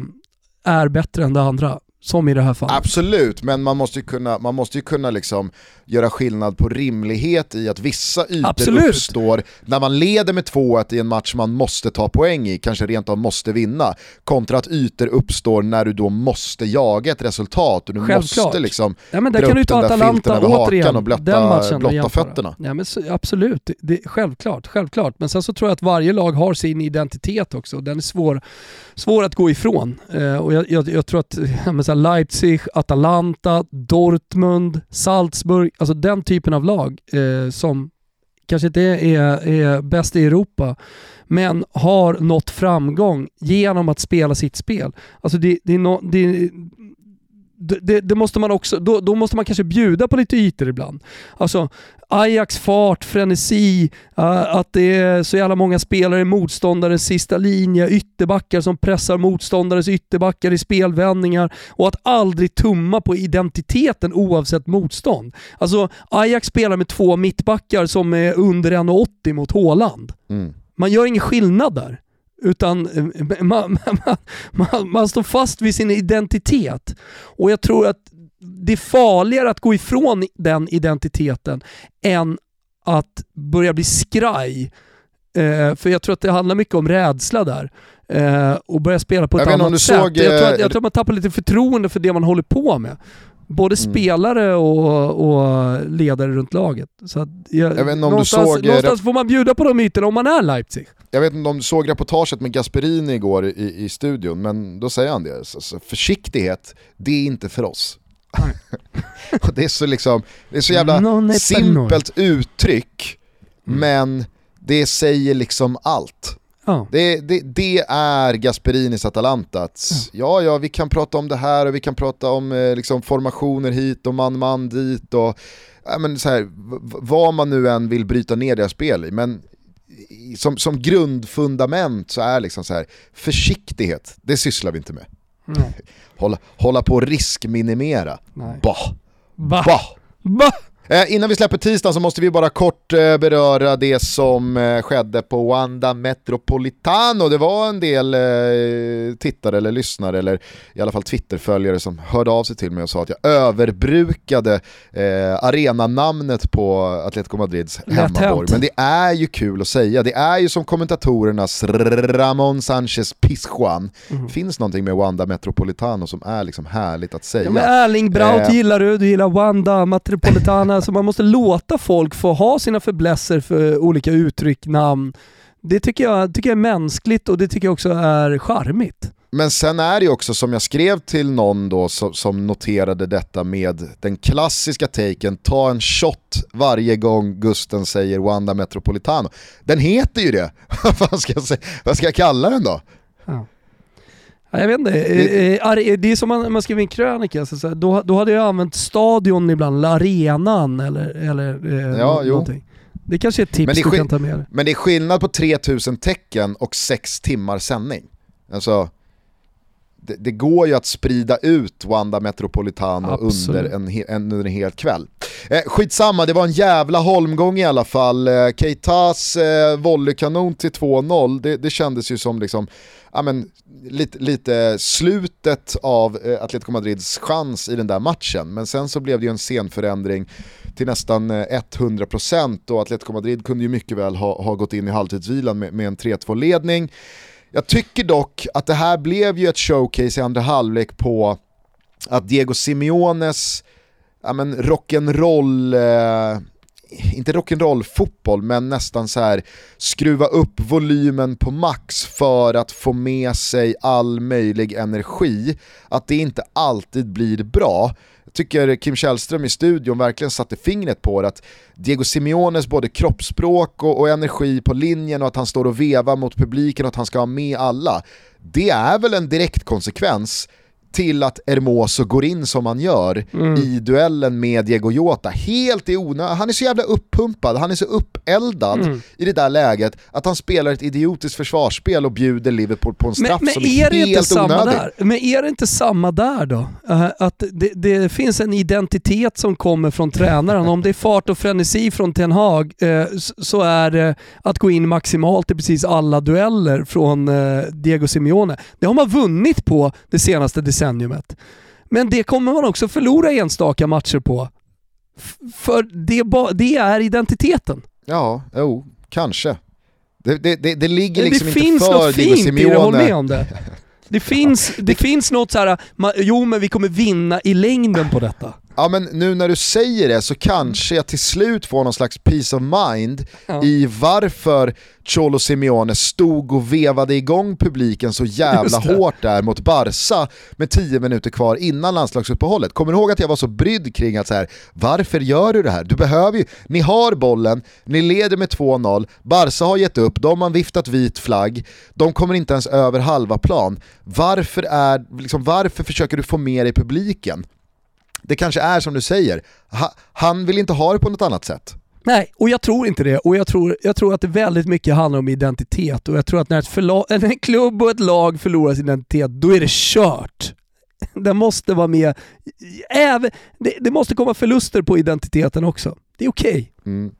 är bättre än det andra. Som i det här fallet. Absolut, men man måste ju kunna, man måste ju kunna liksom göra skillnad på rimlighet i att vissa ytor Absolut. uppstår när man leder med 2-1 i en match man måste ta poäng i, kanske rent av måste vinna, kontra att ytor uppstår när du då måste jaga ett resultat och du Självklart. måste liksom ja, men där dra kan upp du den där filten över hakan och blotta, blotta fötterna. Ja, men så, absolut, det, självklart, självklart. Men sen så tror jag att varje lag har sin identitet också och den är svår, svår att gå ifrån. Eh, och jag, jag, jag, tror att ja, Leipzig, Atalanta, Dortmund, Salzburg, alltså den typen av lag eh, som kanske inte är, är bäst i Europa, men har nått framgång genom att spela sitt spel. Alltså det, det, är no, det, det, det, måste man också, då, då, måste man kanske bjuda på lite ytor ibland. Alltså Ajax fart, frenesi, uh, att det är så jävla många spelare i motståndarens sista linje, ytterbackar som pressar motståndares ytterbackar i spelvändningar och att aldrig tumma på identiteten oavsett motstånd. Alltså Ajax spelar med två mittbackar som är under 1,80 mot Håland. Mm. Man gör ingen skillnad där. Utan eh, man, man, man, man, står fast vid sin identitet. Och jag tror att det är farligare att gå ifrån den identiteten än att börja bli skraj. Eh, för jag tror att det handlar mycket om rädsla där. Eh, och börja spela på ett annat sätt. Såg, jag, tror att, jag tror att man tappar lite förtroende för det man håller på med. Både mm. spelare och, och, ledare runt laget. Så jag, jag vet inte om någonstans, du såg, någonstans får man bjuda på de ytorna om man är Leipzig. Jag vet inte om du såg reportaget med Gasperini igår i, i studion, men då säger han det. Alltså, försiktighet, det är inte för oss. det är så liksom, det är så jävla simpelt uttryck, mm. men det säger liksom allt. Ja. Det, det, det, är Gasperinis Atalanta. Att, ja. ja, ja, vi kan prata om det här och vi kan prata om eh, liksom, formationer hit och man-man dit och ja, men, så här, vad man nu än vill bryta ner deras spel i. Men som, som grundfundament så är liksom så här, försiktighet, det sysslar vi inte med. Mm. Hålla, hålla på och riskminimera. Nej. Bah. Bah. Bah. bah. Eh, innan vi släpper tisdagen så måste vi bara kort eh, beröra det som eh, skedde på Wanda Metropolitano. Det var en del tittare eller lyssnare eller i alla fall Twitterföljare som hörde av sig till mig och sa att jag överbrukade arenanamnet på Atletico Madrids hemmaborg. Men det är ju kul att säga. Det är ju som kommentatorernas Ramon Sanchez Pizjuan. Mm. Finns någonting med Wanda Metropolitano som är liksom härligt att säga. Ja, men Erling Braut gillar du, du gillar Wanda Metropolitano Alltså man måste låta folk få ha sina förblässer för olika uttryck, namn. Det tycker jag, tycker jag är mänskligt och det tycker jag också är charmigt. Men sen är det också som jag skrev till någon då som, som, noterade detta med den klassiska taken, ta en shot varje gång Gusten säger Wanda Metropolitano. Den heter ju det, vad, ska jag säga? vad ska jag kalla den då? Ja. Jag vet inte, det, eh, eh, det är som man, man skriver en krönika, så då, då hade jag använt stadion ibland, eller arenan eller, eller eh, ja, någonting. Jo. Det kanske är ett tips du kan ta med dig. Men det är skillnad på 3000 tecken och 6 timmar sändning. Alltså, det, det, går ju att sprida ut Wanda Metropolitano under en, en, under en hel kväll. Eh, skitsamma, det var en jävla holmgång i alla fall. Eh, Keitas eh, volleykanon till 2-0, det, det kändes ju som liksom, ja, men, lite, lite slutet av eh, Atletico Madrids chans i den där matchen. Men sen så blev det ju en scenförändring till nästan eh, 100% och Atletico Madrid kunde ju mycket väl ha, ha gått in i halvtidsvilan med, med en 3-2-ledning. Jag tycker dock att det här blev ju ett showcase i andra halvlek på att Diego Simeones ja, men rock'n'roll, eh, inte rock'n'roll fotboll, men nästan så här skruva upp volymen på max för att få med sig all möjlig energi. Att det inte alltid blir bra Jag tycker Kim Källström i studion verkligen satte fingret på det, att Diego Simeones både kroppsspråk och, och, energi på linjen och att han står och vevar mot publiken och att han ska ha med alla, det är väl en direkt konsekvens till att Hermoso går in som han gör mm. i duellen med Diego Jota. Helt i onödan, han är så jävla uppumpad, han är så uppeldad mm. i det där läget att han spelar ett idiotiskt försvarsspel och bjuder Liverpool på en straff men, men som är, är helt onödig. Där? Men är det inte samma där då? Uh, att det, det, finns en identitet som kommer från tränaren. Om det är fart och frenesi från Ten Hag uh, så är det att gå in maximalt i precis alla dueller från uh, Diego Simeone. Det har man vunnit på det senaste decenniet decenniumet. Men det kommer man också förlora enstaka matcher på. För det, det är identiteten. Ja, jo, kanske. Det, det, det, det ligger liksom det inte för. Det finns något fint i det, håll med om det. Det finns, det finns något så här, jo men vi kommer vinna i längden på detta. Ja men nu när du säger det så kanske jag till slut får någon slags peace of mind ja. i varför Cholo Simeone stod och vevade igång publiken så jävla hårt där mot Barca med 10 minuter kvar innan landslagsuppehållet. Kommer du ihåg att jag var så brydd kring att så här, varför gör du det här? Du behöver ju, ni har bollen, ni leder med 2-0, Barca har gett upp, de har viftat vit flagg, de kommer inte ens över halva plan. Varför, är, liksom, varför försöker du få med dig publiken? Det kanske är som du säger, ha, han vill inte ha det på något annat sätt. Nej, och jag tror inte det. Och jag tror, jag tror att det väldigt mycket handlar om identitet. Och jag tror att när, ett en klubb och ett lag förlorar sin identitet, då är det kört. Det måste vara med. Även, det, det måste komma förluster på identiteten också. Det är okej. Okay. Mm.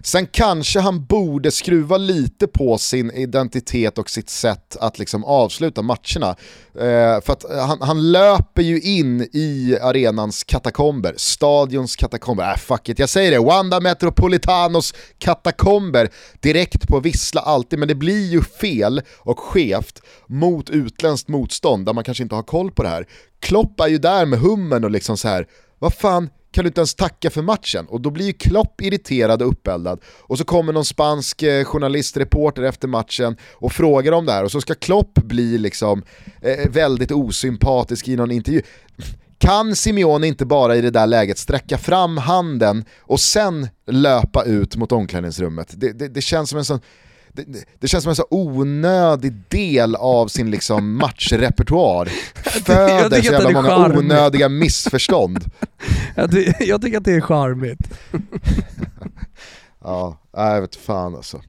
Sen kanske han borde skruva lite på sin identitet och sitt sätt att liksom avsluta matcherna. Eh, för att eh, han, han, löper ju in i arenans katakomber, stadions katakomber, äh fuck it, jag säger det, Wanda Metropolitanos katakomber direkt på vissla alltid, men det blir ju fel och skevt mot utländskt motstånd där man kanske inte har koll på det här. Klopp är ju där med hummen och liksom så här, vad fan, kan du inte ens tacka för matchen? Och då blir ju Klopp irriterad och uppeldad. Och så kommer någon spansk eh, journalist, reporter efter matchen och frågar om det här och så ska Klopp bli liksom eh, väldigt osympatisk i någon intervju. Kan Simeone inte bara i det där läget sträcka fram handen och sen löpa ut mot omklädningsrummet? Det, det, det känns som en sån det, det, känns som en så onödig del av sin liksom matchrepertoar. Föder så jävla många charmigt. onödiga missförstånd. jag, ty jag tycker att det är charmigt. ja, jag vet fan alltså.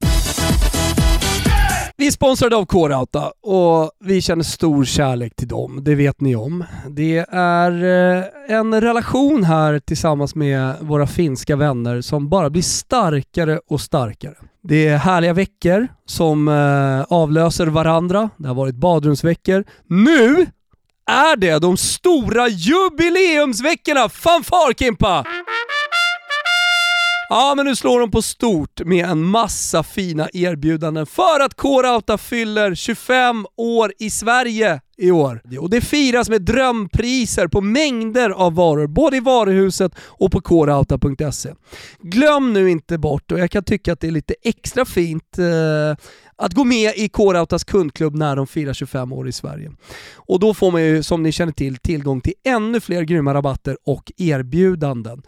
Vi är sponsrade av K-Rauta och vi känner stor kärlek till dem, det vet ni om. Det är eh, en relation här tillsammans med våra finska vänner som bara blir starkare och starkare. Det är härliga veckor som eh, avlöser varandra. Det har varit badrumsveckor. Nu är det de stora jubileumsveckorna! Fanfar Kimpa! Ja, men nu slår de på stort med en massa fina erbjudanden för att K-Rauta fyller 25 år i Sverige i år. Och det firas med drömpriser på mängder av varor, både i varuhuset och på korauta.se. Glöm nu inte bort, och jag kan tycka att det är lite extra fint, eh, att gå med i K-Rautas kundklubb när de firar 25 år i Sverige. Och då får man ju, som ni känner till, tillgång till ännu fler grymma rabatter och erbjudanden.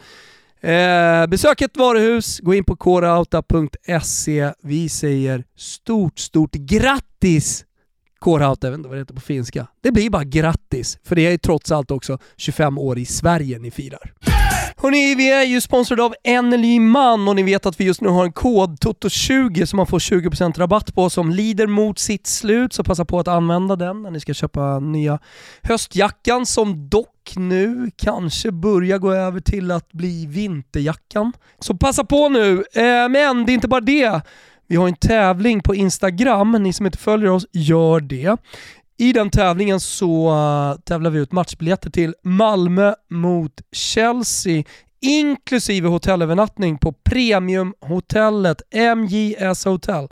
Eh, besök ett varuhus, gå in på korauta.se. Vi säger stort, stort grattis Kårhauta, jag vet inte vad det heter på finska. Det blir bara grattis, för det är trots allt också 25 år i Sverige ni firar. Hörni, vi är ju sponsrade av Enely Man och ni vet att vi just nu har en kod TOTO20 som man får 20% rabatt på som lider mot sitt slut, så passa på att använda den när ni ska köpa nya höstjackan som dock nu kanske börjar gå över till att bli vinterjackan. Så passa på nu, eh, men det är inte bara det. Vi har en tävling på Instagram, ni som inte följer oss, gör det. I den tävlingen så uh, tävlar vi ut matchbiljetter till Malmö mot Chelsea inklusive hotellövernattning på premiumhotellet MJS Hotel.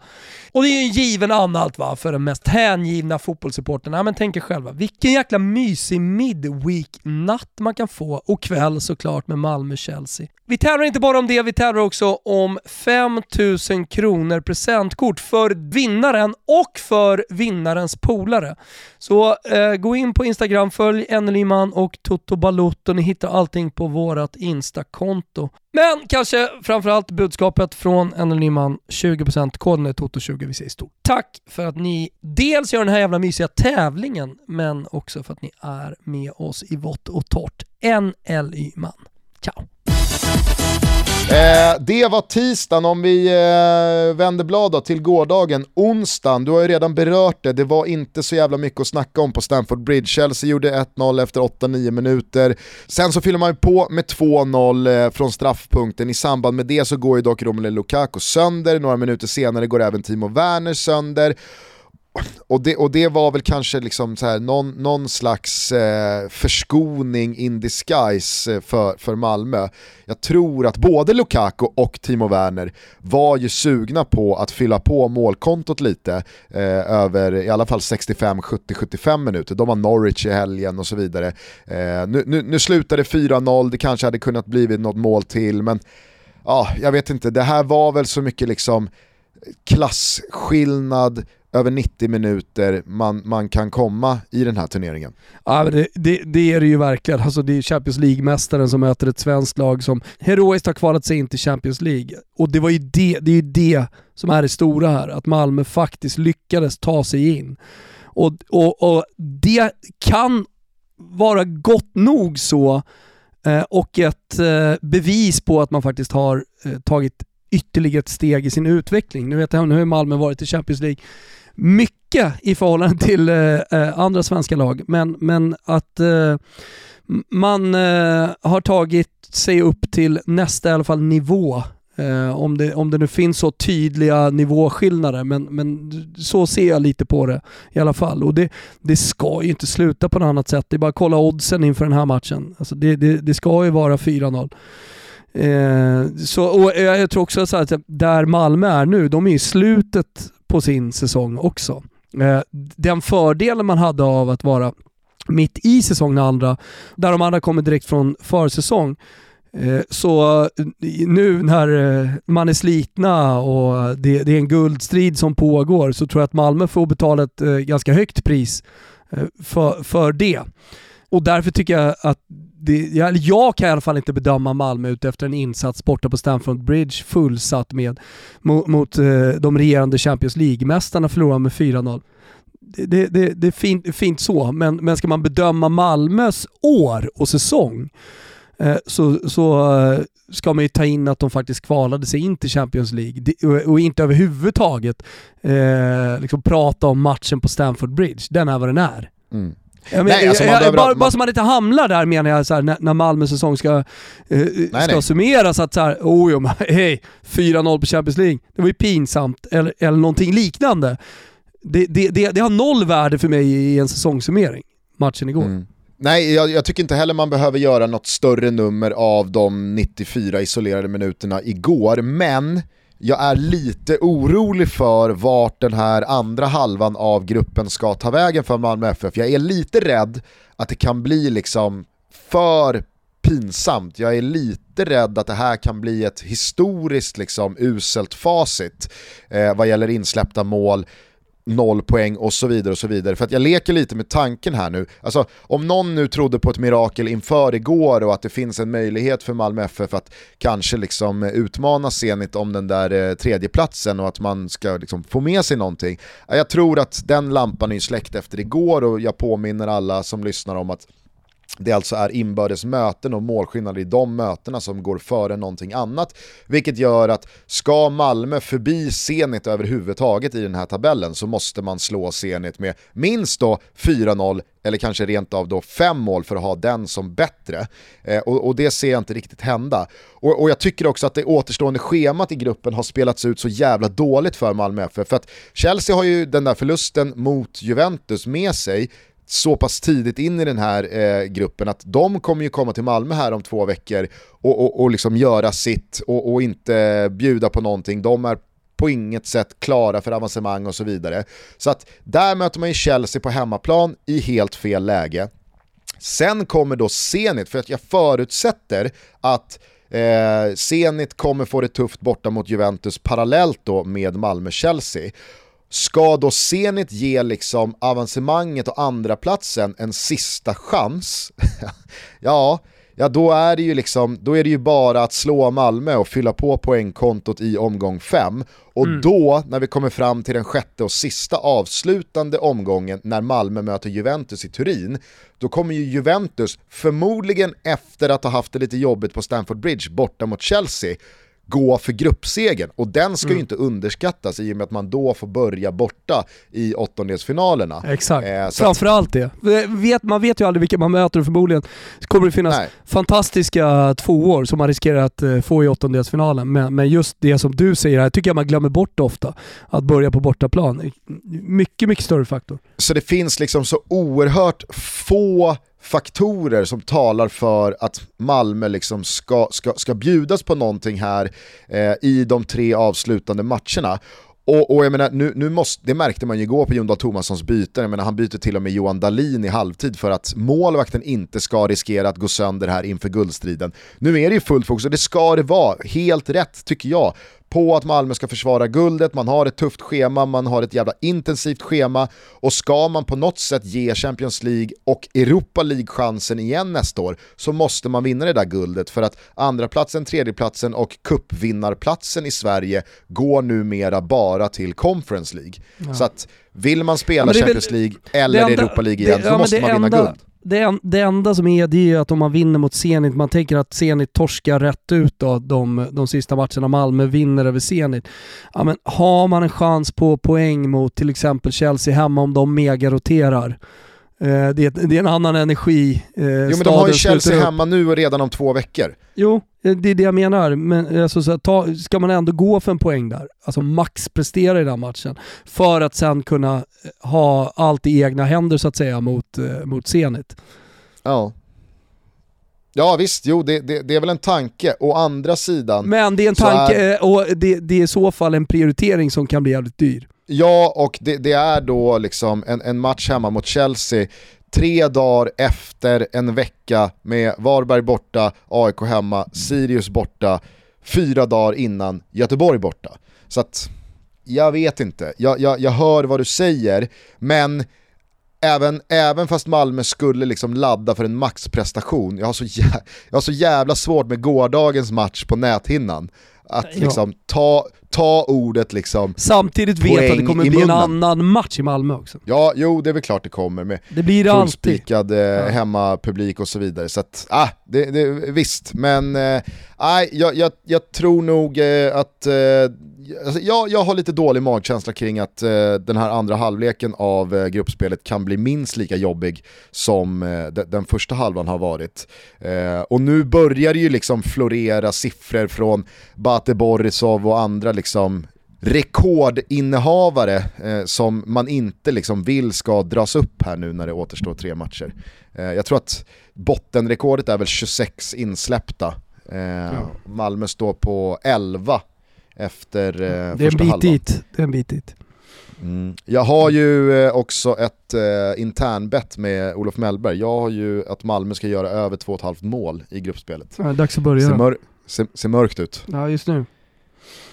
Och det är ju en given anhalt va, för den mest hängivna fotbollssupporten. Ja, men tänk er själva, vilken jäkla mysig midweek-natt man kan få och kväll såklart med Malmö-Chelsea. Vi tävlar inte bara om det, vi tävlar också om 5000 kronor presentkort för vinnaren och för vinnarens polare. Så eh, gå in på Instagram, följ Enneliman och Toto Balotto. Ni hittar allting på vårt Insta-konto. Men kanske framförallt budskapet från Enneliman, 20% koden är Toto20. Vi säger stort tack för att ni dels gör den här jävla mysiga tävlingen, men också för att ni är med oss i vått och torrt. NLY-man. Ciao! Eh, det var tisdagen, om vi eh, vänder blad då, till gårdagen, onsdagen, du har ju redan berört det, det var inte så jävla mycket att snacka om på Stamford Bridge. Chelsea gjorde 1-0 efter 8-9 minuter, sen så fyller man ju på med 2-0 eh, från straffpunkten, i samband med det så går ju dock Romelu Lukaku sönder, några minuter senare går även Timo Werner sönder, och det, och det var väl kanske liksom så här, någon, någon slags eh, förskoning in disguise eh, för, för Malmö. Jag tror att både Lukaku och Timo Werner var ju sugna på att fylla på målkontot lite eh, över i alla fall 65, 70, 75 minuter. De har Norwich i helgen och så vidare. Eh, nu, nu, nu slutade 4-0, det kanske hade kunnat blivit något mål till, men ja, jag vet inte, det här var väl så mycket liksom klasskillnad, över 90 minuter man, man kan komma i den här turneringen. Ja, det, det, det är det ju verkligen. Alltså, det är Champions League-mästaren som möter ett svenskt lag som heroiskt har kvalat sig in till Champions League. Och det, var ju det, det är ju det som är det stora här, att Malmö faktiskt lyckades ta sig in. Och, och, och det kan vara gott nog så eh, och ett eh, bevis på att man faktiskt har eh, tagit ytterligare ett steg i sin utveckling. Nu vet jag, nu har Malmö varit i Champions League mycket i förhållande till eh, eh andra svenska lag, men, men att eh, man eh, har tagit sig upp till nästa i alla fall nivå Eh, om, det, om det nu finns så tydliga nivåskillnader, men, men så ser jag lite på det i alla fall. Och det, det ska ju inte sluta på något annat sätt. Det är bara att kolla oddsen inför den här matchen. Alltså det, det, det ska ju vara 4-0. Eh, så, och jag tror också så att där Malmö är nu, de är i slutet på sin säsong också. Eh, den fördelen man hade av att vara mitt i säsong andra, där de andra kommer direkt från försäsong, eh, så eh, nu när eh, man är slitna och det, det, är en guldstrid som pågår så tror jag att Malmö får betala ett ganska högt pris för, för det. och därför tycker jag att det, jag, jag, kan i alla fall inte bedöma Malmö ut efter en insats borta på Stamford Bridge fullsatt med mot, mot eh, de regerande Champions League-mästarna förlorade med 4-0. Det, det, det, är fint, fint så, men, men ska man bedöma Malmös år och säsong eh, så, så eh, ska man ju ta in att de faktiskt kvalade sig in till Champions League och, och inte överhuvudtaget eh, liksom prata om matchen på Stamford Bridge. Den är vad den är. Mm. Jag men, nej, alltså jag, jag, bara, bara så man inte hamnar där menar jag, så här, när, när Malmö säsong ska, eh, nej, ska nej. summeras, att såhär, oh jo, hej, 4-0 på Champions League, det var ju pinsamt, eller, eller någonting liknande. Det, det, det, det har noll värde för mig i en säsongssummering, matchen igår. Mm. Nej, jag, jag, tycker inte heller man behöver göra något större nummer av de 94 isolerade minuterna igår, men jag är lite orolig för vart den här andra halvan av gruppen ska ta vägen för Malmö FF. Jag är lite rädd att det kan bli liksom för pinsamt. Jag är lite rädd att det här kan bli ett historiskt liksom uselt facit eh, vad gäller insläppta mål noll poäng och så vidare och så vidare. För att jag leker lite med tanken här nu. Alltså om någon nu trodde på ett mirakel inför igår och att det finns en möjlighet för Malmö FF att kanske liksom utmana Zenit om den där eh, tredjeplatsen och att man ska liksom få med sig någonting. Jag tror att den lampan är släckt efter igår och jag påminner alla som lyssnar om att det alltså är inbördes möten och målskillnader i de mötena som går före någonting annat. Vilket gör att ska Malmö förbi Zenit överhuvudtaget i den här tabellen så måste man slå Zenit med minst då 4-0 eller kanske rent av då fem mål för att ha den som bättre. Eh, och, och, det ser jag inte riktigt hända. Och, och, jag tycker också att det återstående schemat i gruppen har spelats ut så jävla dåligt för Malmö FF. För att Chelsea har ju den där förlusten mot Juventus med sig, så pass tidigt in i den här eh, gruppen att de kommer ju komma till Malmö här om två veckor och, och, och liksom göra sitt och, och, inte bjuda på någonting. De är på inget sätt klara för avancemang och så vidare. Så att där möter man ju Chelsea på hemmaplan i helt fel läge. Sen kommer då Zenit, för att jag förutsätter att eh, Zenit kommer få det tufft borta mot Juventus parallellt då med Malmö-Chelsea. Ska då Zenit ge liksom avancemanget och andra platsen en sista chans? ja, ja då, är det ju liksom, då är det ju bara att slå Malmö och fylla på poängkontot i omgång 5. Och mm. då, när vi kommer fram till den sjätte och sista avslutande omgången när Malmö möter Juventus i Turin, då kommer ju Juventus, förmodligen efter att ha haft det lite jobbigt på Stamford Bridge borta mot Chelsea, gå för gruppsegen och den ska mm. ju inte underskattas i och med att man då får börja borta i åttondelsfinalerna. Exakt, eh, framförallt det. Vet, man vet ju aldrig vilka man möter och förmodligen kommer det finnas Nej. fantastiska tvåor som man riskerar att eh, få i åttondelsfinalen. Men, men just det som du säger här tycker jag man glömmer bort ofta. Att börja på bortaplan. Mycket, mycket större faktor. Så det finns liksom så oerhört få faktorer som talar för att Malmö liksom ska, ska, ska bjudas på någonting här eh, i de tre avslutande matcherna. Och, och, jag menar, nu, nu måste, det märkte man ju igår på Jon Dahl Tomassons byten, jag menar, han byter till och med Johan Dalin i halvtid för att målvakten inte ska riskera att gå sönder här inför guldstriden. Nu är det ju fullt fokus och det ska det vara, helt rätt tycker jag på att Malmö ska försvara guldet, man har ett tufft schema, man har ett jävla intensivt schema och ska man på något sätt ge Champions League och Europa League chansen igen nästa år så måste man vinna det där guldet för att andra platsen, tredjeplatsen och cupvinnarplatsen i Sverige går numera bara till Conference League. Ja. Så att vill man spela Champions League eller enda, Europa League igen det, så ja, måste man vinna enda, guld det, det enda som är det är att om man vinner mot Zenit, man tänker att Zenit torskar rätt ut då, de, de sista matcherna, Malmö vinner över Zenit. Ja, men har man en chans på poäng mot till exempel Chelsea hemma om de megaroterar, det, det är en annan energi. Eh, jo men de har ju Chelsea hemma nu och redan om två veckor. Jo, eh, det är det jag menar. Men alltså, så ta, ska man ändå gå för en poäng där, alltså max prestera i den matchen, för att sen kunna eh, ha allt i egna händer så att säga mot, eh, mot Zenit. Ja. Ja visst, jo det, det, det, är väl en tanke. Å andra sidan... Men det är en tanke är... och det, det är i så fall en prioritering som kan bli jävligt dyr. Ja, och det, det, är då liksom en, en match hemma mot Chelsea tre dagar efter en vecka med Varberg borta, AIK hemma, Sirius borta, fyra dagar innan Göteborg borta. Så att, jag vet inte, jag, jag, jag hör vad du säger, men även, även fast Malmö skulle liksom ladda för en maxprestation, jag har, så jävla, jag har så jävla svårt med gårdagens match på näthinnan. Att liksom ta, ta ordet liksom Samtidigt vet att det kommer bli en annan match i Malmö också. Ja, jo det är väl klart det kommer med det blir det fullspikad. Eh, hemmapublik och så vidare. Så att, ah, det, det, visst, men eh, jag, jag, jag tror nog eh, att eh, alltså, jag, jag har lite dålig magkänsla kring att eh, den här andra halvleken av eh, gruppspelet kan bli minst lika jobbig som eh, de, den första halvan har varit. Och nu börjar det ju liksom florera siffror från Bate Borisov och andra liksom rekordinnehavare eh, som man inte liksom vill ska dras upp här nu när det återstår tre matcher. Eh, jag tror att bottenrekordet är väl 26 insläppta. Eh, ja. Malmö står på 11 efter eh, det är första halvan. Dit. Det är en bit dit. Mm. Jag har ju eh, också ett eh, internbett med Olof Mellberg. Jag har ju att Malmö ska göra över 2,5 mål i gruppspelet. Ja, dags att börja. Ser, mör ser, ser mörkt ut. Ja, just nu.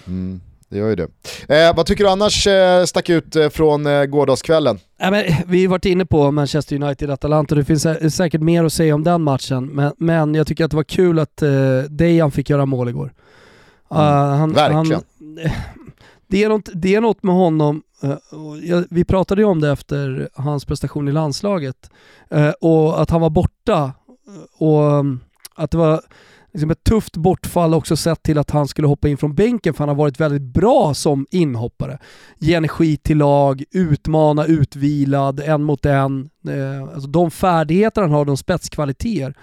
Mm, det gör ju det. Eh, vad tycker du annars eh, stack ut eh, från eh, gårdagskvällen? Ja, men, vi har varit inne på Manchester United-Atalanta, det finns sä säkert mer att säga om den matchen, men, men jag tycker att det var kul att eh, Dejan fick göra mål igår. Mm. Uh, han, Verkligen. Han, det, är något, det är något med honom, uh, vi pratade ju om det efter hans prestation i landslaget, uh, och att han var borta och att det var liksom ett tufft bortfall också sett till att han skulle hoppa in från bänken för han har varit väldigt bra som inhoppare. Ge energi till lag, utmana utvilad, en mot en. Eh, alltså de färdigheter han har, de spetskvaliteter,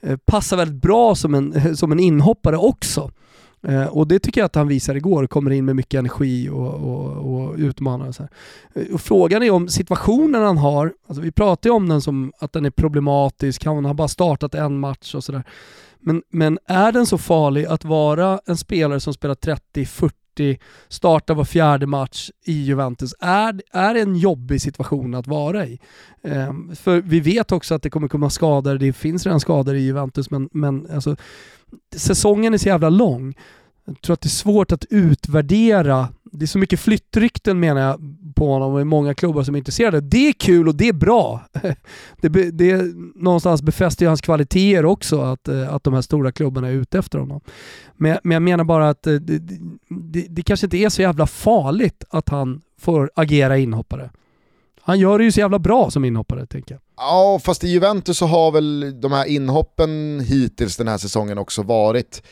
eh, passar väldigt bra som en, som en inhoppare också. Eh, och det tycker jag att han visar igår, kommer in med mycket energi och, och, och utmanar. Och så eh, och frågan är om situationen han har, alltså vi pratar ju om den som att den är problematisk, han har bara startat en match och sådär. Men, men är den så farlig att vara en spelare som spelar 30-40, startar var fjärde match i Juventus, är, är det en jobbig situation att vara i? Um, för vi vet också att det kommer komma skador, det finns redan skador i Juventus, men, men alltså säsongen är så jävla lång. Jag tror att det är svårt att utvärdera. Det är så mycket flyttrykten menar jag på honom och det är många klubbar som är intresserade. Det är kul och det är bra. Det, det någonstans befäster ju hans kvaliteter också att, eh, att de här stora klubbarna är ute efter honom. Men, men jag menar bara att eh, det, det, det kanske inte är så jävla farligt att han får agera inhoppare. Han gör det ju så jävla bra som inhoppare tänker jag. Ja, fast i Juventus så har väl de här inhoppen hittills den här säsongen också varit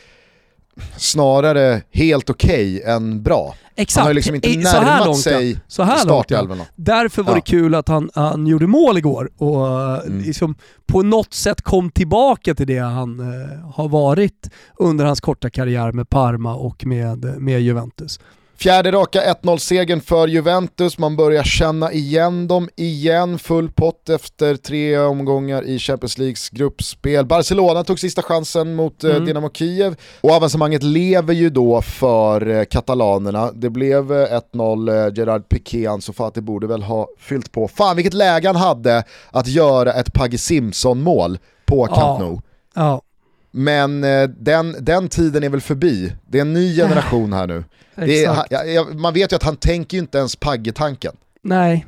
snarare helt okej okay än bra. Exakt. Han har liksom inte närmat så här långt, sig så här startelvan. Ja. Därför var ja. det kul att han, han gjorde mål igår och mm. liksom på något sätt kom tillbaka till det han uh, har varit under hans korta karriär med Parma och med, med Juventus. Fjärde raka 1-0-segern för Juventus, man börjar känna igen dem igen. Full pott efter tre omgångar i Champions Leagues gruppspel. Barcelona tog sista chansen mot eh, mm. Dynamo Kiev och avancemanget lever ju då för eh, katalanerna. Det blev 1-0, eh, Gerard Piqué, Ansu Fati borde väl ha fyllt på. Fan vilket läge han hade att göra ett Pagge Simpson-mål på Camp Nou. Ja. Men den, den tiden är väl förbi. Det är en ny generation här nu. Är, ja, man vet ju att han tänker ju inte ens Pagge-tanken. Nej,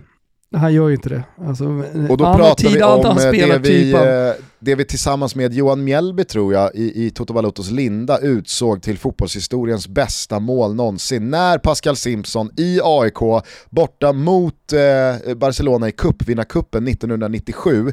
han gör ju inte det. Alltså, och då pratar vi om det vi, typ av... det vi tillsammans med Johan Mjällby tror jag i, i Toto Valutos linda utsåg till fotbollshistoriens bästa mål någonsin. När Pascal Simpson i AIK borta mot eh, Barcelona i cupvinnarcupen 1997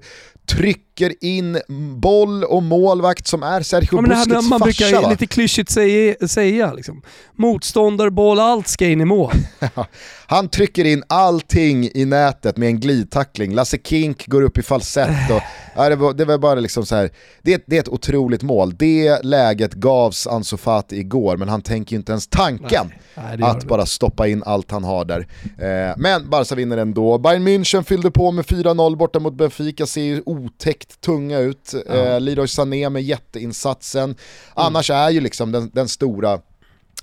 trycker in boll och målvakt som är Sergio ja, Busquets farsa. Man brukar va? lite klyschigt säga, säga liksom. motståndarboll, allt ska in i mål. Han trycker in allting i nätet med en glidtackling. Lasse Kink går upp i falsett. Och, ja, det, var, det var bara liksom så här. Det, det är ett otroligt mål. Det läget gavs Ansu Fati igår, men han tänker ju inte ens tanken nej, nej, att bara stoppa in allt han har där. Eh, men Barca vinner ändå. Bayern München fyllde på med 4-0 borta mot Benfica, ser ju otäckt tunga ut. Ja. Eh, Leroy Sané med jätteinsatsen. Mm. Annars är ju liksom den, den stora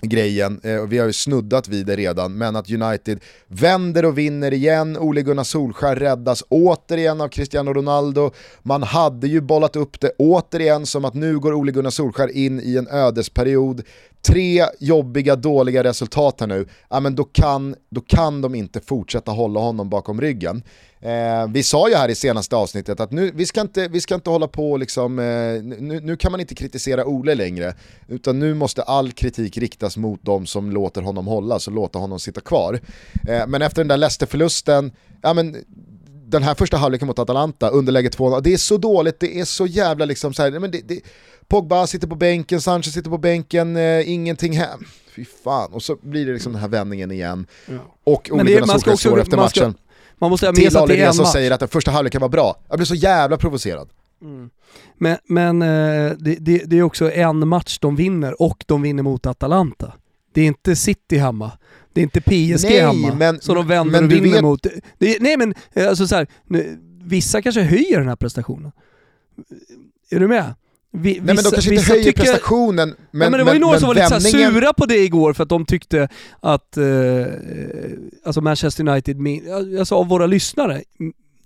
grejen, eh, vi har ju snuddat vid det redan, men att United vänder och vinner igen, Ole Gunnar Solskär räddas återigen av Cristiano Ronaldo, man hade ju bollat upp det återigen som att nu går Ole Gunnar Solskär in i en ödesperiod, tre jobbiga, dåliga resultat här nu, ja men då kan, då kan de inte fortsätta hålla honom bakom ryggen. Eh, vi sa ju här i senaste avsnittet att nu, vi, ska inte, vi ska inte hålla på liksom, eh, nu, nu, kan man inte kritisera Ole längre, utan nu måste all kritik riktas mot de som låter honom hålla, så låta honom sitta kvar. Eh, men efter den där Leicester-förlusten, ja men den här första halvleken mot Atalanta, underläge 2 det är så dåligt, det är så jävla liksom så här, men det, det, Pogba sitter på bänken, Sanchez sitter på bänken, eh, ingenting hem. Fy fan, och så blir det liksom den här vändningen igen. Ja. Och Ole Gunnar Solskjaer står efter matchen. Man måste ha med sig är en som säger att den första halvleken var bra. Jag blir så jävla provocerad. Mm. Men, men eh, det, det, det, är också en match de vinner och de vinner mot Atalanta. Det är inte City hemma. Det är inte PSG nej, hemma men, som de vänder och vinner vet... mot. Det, nej men, eh, alltså så här, nu, vissa kanske höjer den här prestationen. Är du med? Vi, Nej men de kanske inte höjer tycker, prestationen, men nej, men Det var ju några som var lite vändningen... sura på det igår för att de tyckte att, eh, alltså Manchester United, alltså av våra lyssnare,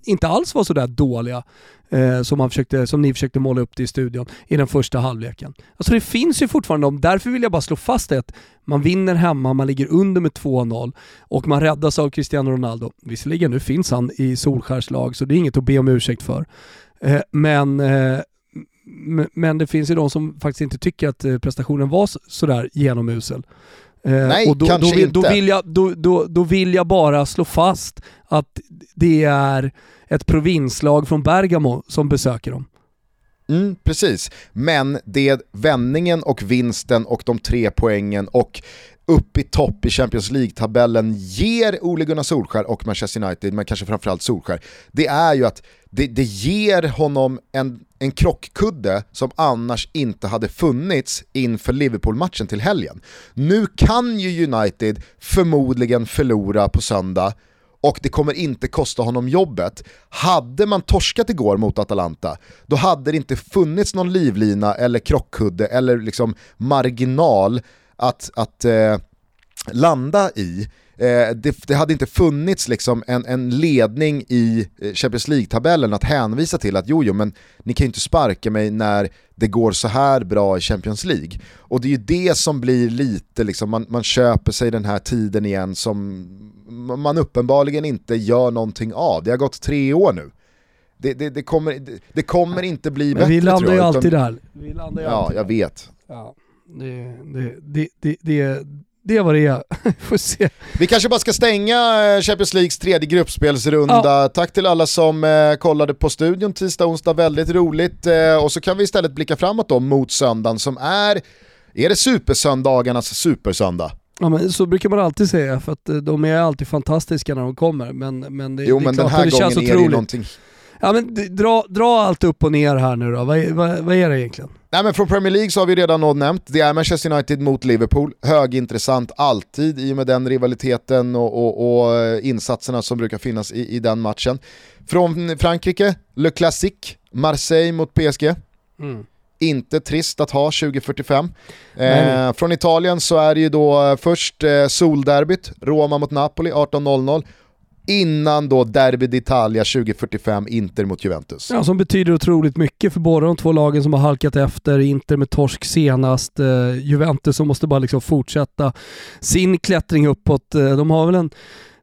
inte alls var sådär dåliga eh, som, man försökte, som ni försökte måla upp det i studion i den första halvleken. Alltså det finns ju fortfarande dem, därför vill jag bara slå fast det att man vinner hemma, man ligger under med 2-0 och man räddas av Cristiano Ronaldo. Visserligen, nu finns han i Solskärs lag så det är inget att be om ursäkt för. Eh, men eh, men det finns ju de som faktiskt inte tycker att eh, prestationen var sådär genomusel. Eh, Nej, och då, kanske då vill, inte. Då vill, jag, då, då, då vill jag bara slå fast att det är ett provinslag från Bergamo som besöker dem. Mm, precis, men det vändningen och vinsten och de tre poängen och upp i topp i Champions League-tabellen ger Ole Gunnar Solskär och Manchester United, men kanske framförallt Solskär, det är ju att det, det ger honom en, en krockkudde som annars inte hade funnits inför Liverpool-matchen till helgen. Nu kan ju United förmodligen förlora på söndag och det kommer inte kosta honom jobbet. Hade man torskat igår mot Atalanta, då hade det inte funnits någon livlina eller krockkudde eller liksom marginal att, att eh, landa i. Eh, det, det, hade inte funnits liksom en, en ledning i eh, Champions League-tabellen att hänvisa till att jo, jo, men ni kan ju inte sparka mig när det går så här bra i Champions League. Och det är ju det som blir lite, liksom, man, man köper sig den här tiden igen som man uppenbarligen inte gör någonting av. Det har gått tre år nu. Det, det, det kommer, det, kommer inte bli men bättre vi landar ju alltid där. Vi landar ju ja, alltid jag där. vet. Ja, det, det, det, det, det är vad det är. Får se. Vi kanske bara ska stänga eh, Champions Leagues tredje gruppspelsrunda. Ja. Tack till alla som eh, kollade på studion tisdag, onsdag, väldigt roligt. Eh, och så kan vi istället blicka framåt då mot söndagen som är, är det supersöndagarnas supersöndag? Ja men så brukar man alltid säga för att de är alltid fantastiska när de kommer. Men, men det, jo det men den här gången är det ju någonting... Ja men dra, dra allt upp och ner här nu då, vad, vad, vad är det egentligen? Nej, men från Premier League så har vi redan nämnt, det är Manchester United mot Liverpool. Högintressant alltid i och med den rivaliteten och, och, och eh, insatserna som brukar finnas i, i, den matchen. Från Frankrike, Le Classique, Marseille mot PSG. Mm. Inte trist att ha 2045. Eh, från Italien så är det ju då först eh, solderbyt, Roma mot Napoli 18.00 innan då Derby d'Italia 2045, Inter mot Juventus. Ja, som betyder otroligt mycket för båda de två lagen som har halkat efter. Inter med torsk senast, eh, Juventus som måste bara liksom fortsätta sin klättring uppåt. Eh, de har väl en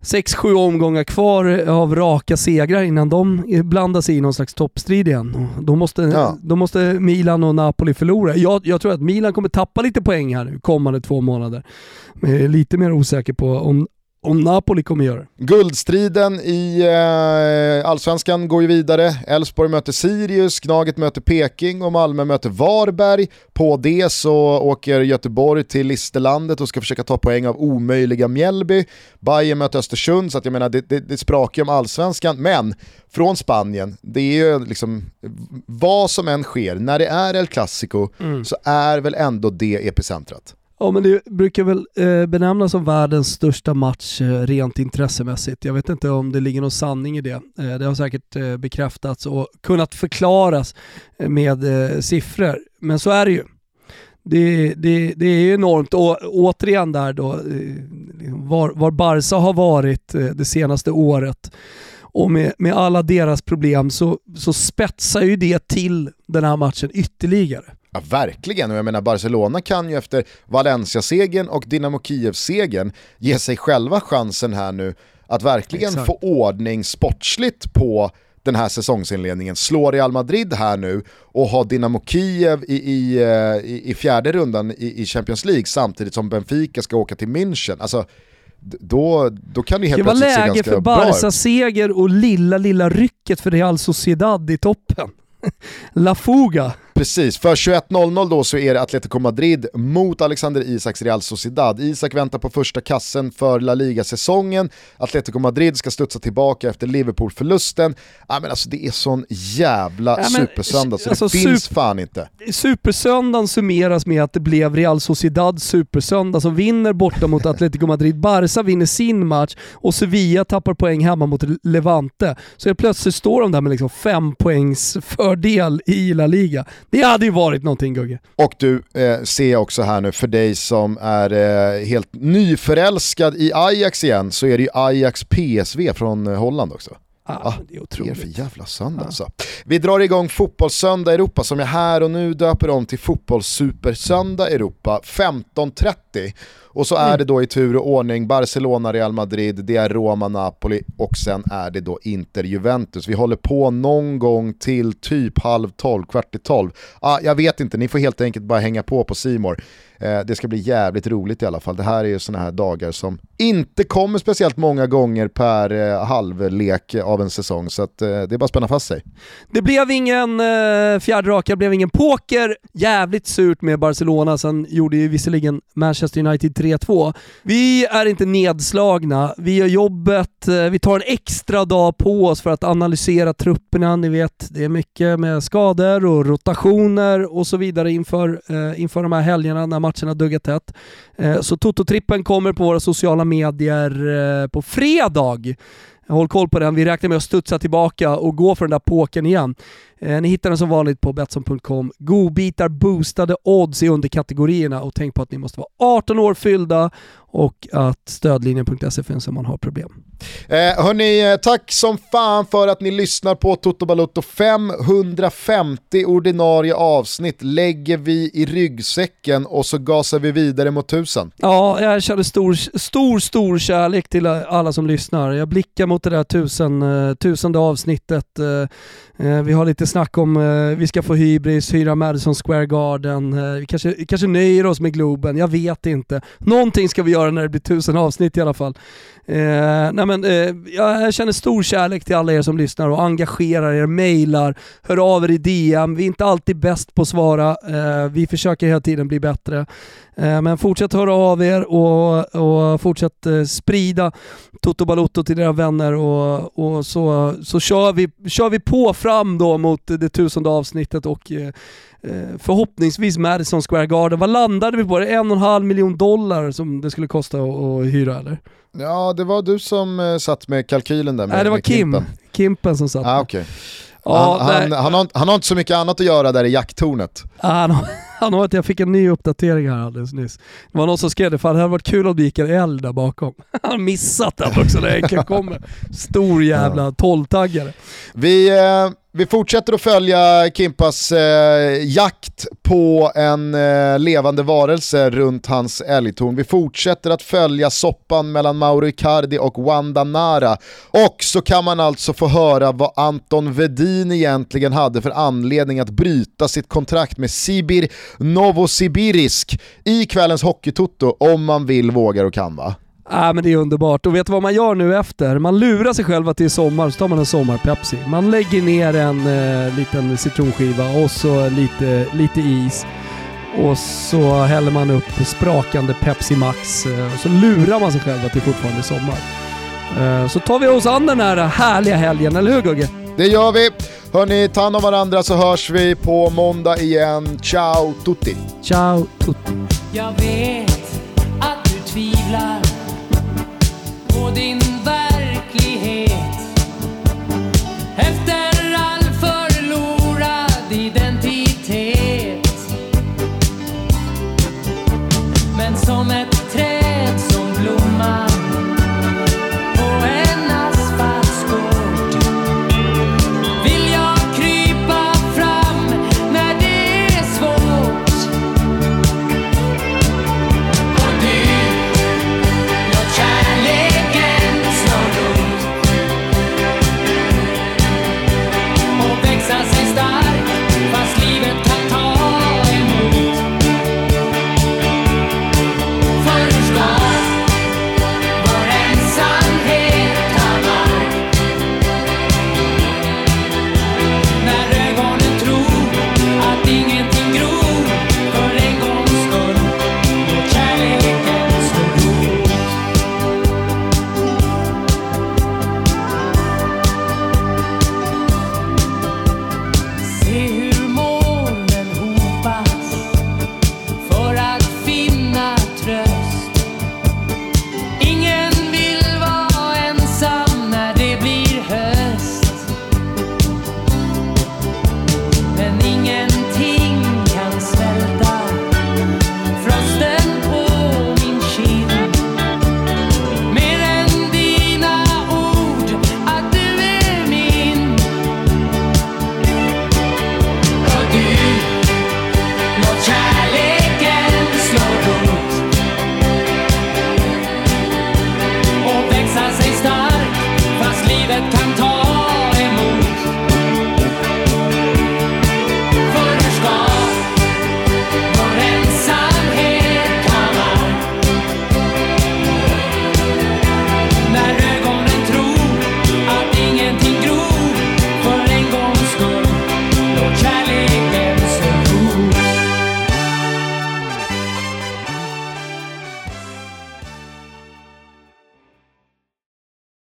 6-7 omgångar kvar av raka segrar innan de blandar sig i någon slags toppstrid igen. Då måste, ja. då måste Milan och Napoli förlora. Jag, jag, tror att Milan kommer tappa lite poäng här nu kommande två månader. Jag är lite mer osäker på om, om Napoli kommer göra det. Guldstriden i eh, Allsvenskan går ju vidare. Elfsborg möter Sirius, Gnaget möter Peking och Malmö möter Varberg. På det så åker Göteborg till Listerlandet och ska försöka ta poäng av omöjliga Mjällby. Bayern möter Östersund, så att jag menar det, det, det sprakar om Allsvenskan. Men från Spanien, det är ju liksom vad som än sker, när det är El Clasico mm. så är väl ändå det epicentrat. Ja men det brukar väl eh, benämnas som världens största match eh, rent intressemässigt. Jag vet inte om det ligger någon sanning i det. Eh, det har säkert bekräftats och kunnat förklaras med siffror. Men så är det ju. Det, det, det är enormt och återigen där då, liksom var, var Barca har varit det senaste året och med, med alla deras problem så, så spetsar ju det till den här matchen ytterligare. Ja, verkligen, och jag menar Barcelona kan ju efter Valencia-segern och Dynamo Kiev-segern ge sig själva chansen här nu att verkligen Exakt. få ordning sportsligt på den här säsongsinledningen, slå Real Madrid här nu och ha Dynamo Kiev i, i, eh, i, i fjärde rundan i, i, Champions League samtidigt som Benfica ska åka till München. Alltså, då, då kan det helt plötsligt se ganska bra ut. Det var läge för Barca-seger och lilla, lilla rycket för Real Sociedad i toppen. La Fuga. Precis, för 21.00 då så är det Atletico Madrid mot Alexander Isaks Real Sociedad. Isak väntar på första kassen för La Liga-säsongen. Atletico Madrid ska studsa tillbaka efter Liverpool-förlusten. Ja, men alltså, det är sån jävla ja, supersöndag så alltså, det finns fan inte. Supersöndagen summeras med att det blev Real Sociedad supersöndag som vinner borta mot Atletico Madrid. Barca vinner sin match och Sevilla tappar poäng hemma mot Levante. Så helt plötsligt står de där med liksom fem poängs fördel i La Liga. Det hade ju varit någonting Gugge. Och du, eh, ser jag också här nu, för dig som är eh, helt nyförälskad i Ajax igen, så är det ju Ajax PSV från eh, Holland också. Ah, ah, det är otroligt. Det är för jävla söndag ah. alltså. Vi drar igång Fotbollssöndag Europa som jag här och nu döper om till Fotbollssupersöndag Europa 15.30. Och så är mm. det då i tur och ordning Barcelona, Real Madrid, det är Roma, Napoli och sen är det då Inter, Juventus. Vi håller på någon gång till typ halv tolv, kvart i tolv. Ah, jag vet inte, ni får helt enkelt bara hänga på på Simor. Eh, det ska bli jävligt roligt i alla fall. Det här är ju sådana här dagar som inte kommer speciellt många gånger per eh, halvlek av en säsong, så att, eh, det är bara att spänna fast sig. Det blev ingen eh, fjärde raka, det blev ingen poker. Jävligt surt med Barcelona, sen gjorde ju visserligen Manchester United 3-2. Vi är inte nedslagna, vi gör jobbet, eh, vi tar en extra dag på oss för att analysera trupperna. Ni vet, det är mycket med skador och rotationer och så vidare inför, eh, inför de här helgerna när matcherna duggar tätt. Eh, så Toto-trippen kommer på våra sociala medier eh, på fredag. Håll koll på den. Vi räknar med att studsa tillbaka och gå för den där påken igen. Eh, ni hittar den som vanligt på Betsson.com. Godbitar, boostade odds i underkategorierna och tänk på att ni måste vara 18 år fyllda och att stödlinjen.se finns om man har problem. Eh, hörni, eh, tack som fan för att ni lyssnar på Toto Balotto. 550 ordinarie avsnitt lägger vi i ryggsäcken och så gasar vi vidare mot tusen. Ja, jag känner stor, stor, stor kärlek till alla som lyssnar. Jag blickar mot det där tusen, eh, tusende avsnittet. Eh, Eh, vi har lite snack om eh, vi ska få hybris, hyra Madison Square Garden. Eh, vi kanske, kanske nöjer oss med Globen, jag vet inte. Någonting ska vi göra när det blir tusen avsnitt i alla fall. Eh, nej men, eh, jag känner stor kärlek till alla er som lyssnar och engagerar er, mejlar, hör av er i DM. Vi är inte alltid bäst på att svara, eh, vi försöker hela tiden bli bättre. Eh, men fortsätt höra av er och, och fortsätt eh, sprida Toto Balotto till era vänner och, och så, så kör, vi, kör vi på fram då mot det tusende avsnittet och eh, förhoppningsvis Madison Square Garden. Vad landade vi på? En och en halv miljon dollar som det skulle kosta att, hyra eller? Ja, det var du som satt med kalkylen där med Nej, det var Kim. Kimpen, Kimpen som satt. Ah, okay. Ja, han, han, han, har, han, har, inte så mycket annat att göra där i jakttornet. han, han har, jag fick en ny uppdatering här alldeles nyss. Det var någon som skrev det, för det hade varit kul om det gick en eld där bakom. Han har missat den också när Enken kommer. Stor jävla tolvtaggare. Vi... Eh vi fortsätter att följa Kimpas eh, jakt på en eh, levande varelse runt hans älgtorn. Vi fortsätter att följa soppan mellan Mauro Icardi och Wanda Nara. Och så kan man alltså få höra vad Anton Vedin egentligen hade för anledning att bryta sitt kontrakt med Sibir Novosibirisk i kvällens Hockeytoto om man vill, vågar och kan va? Äh, men det är underbart. Och vet du vad man gör nu efter? Man lurar sig själv att det är sommar, så tar man en sommar-Pepsi. Man lägger ner en eh, liten citronskiva och så lite, lite is. Och så häller man upp sprakande Pepsi Max. Eh, och så lurar man sig själv att det fortfarande är sommar. Eh, så tar vi oss an den här härliga helgen, eller hur Gugge? Det gör vi. Hörni, ta hand om varandra så hörs vi på måndag igen. Ciao tutti! Ciao tutti! Jag vet att du tvivlar på din värld.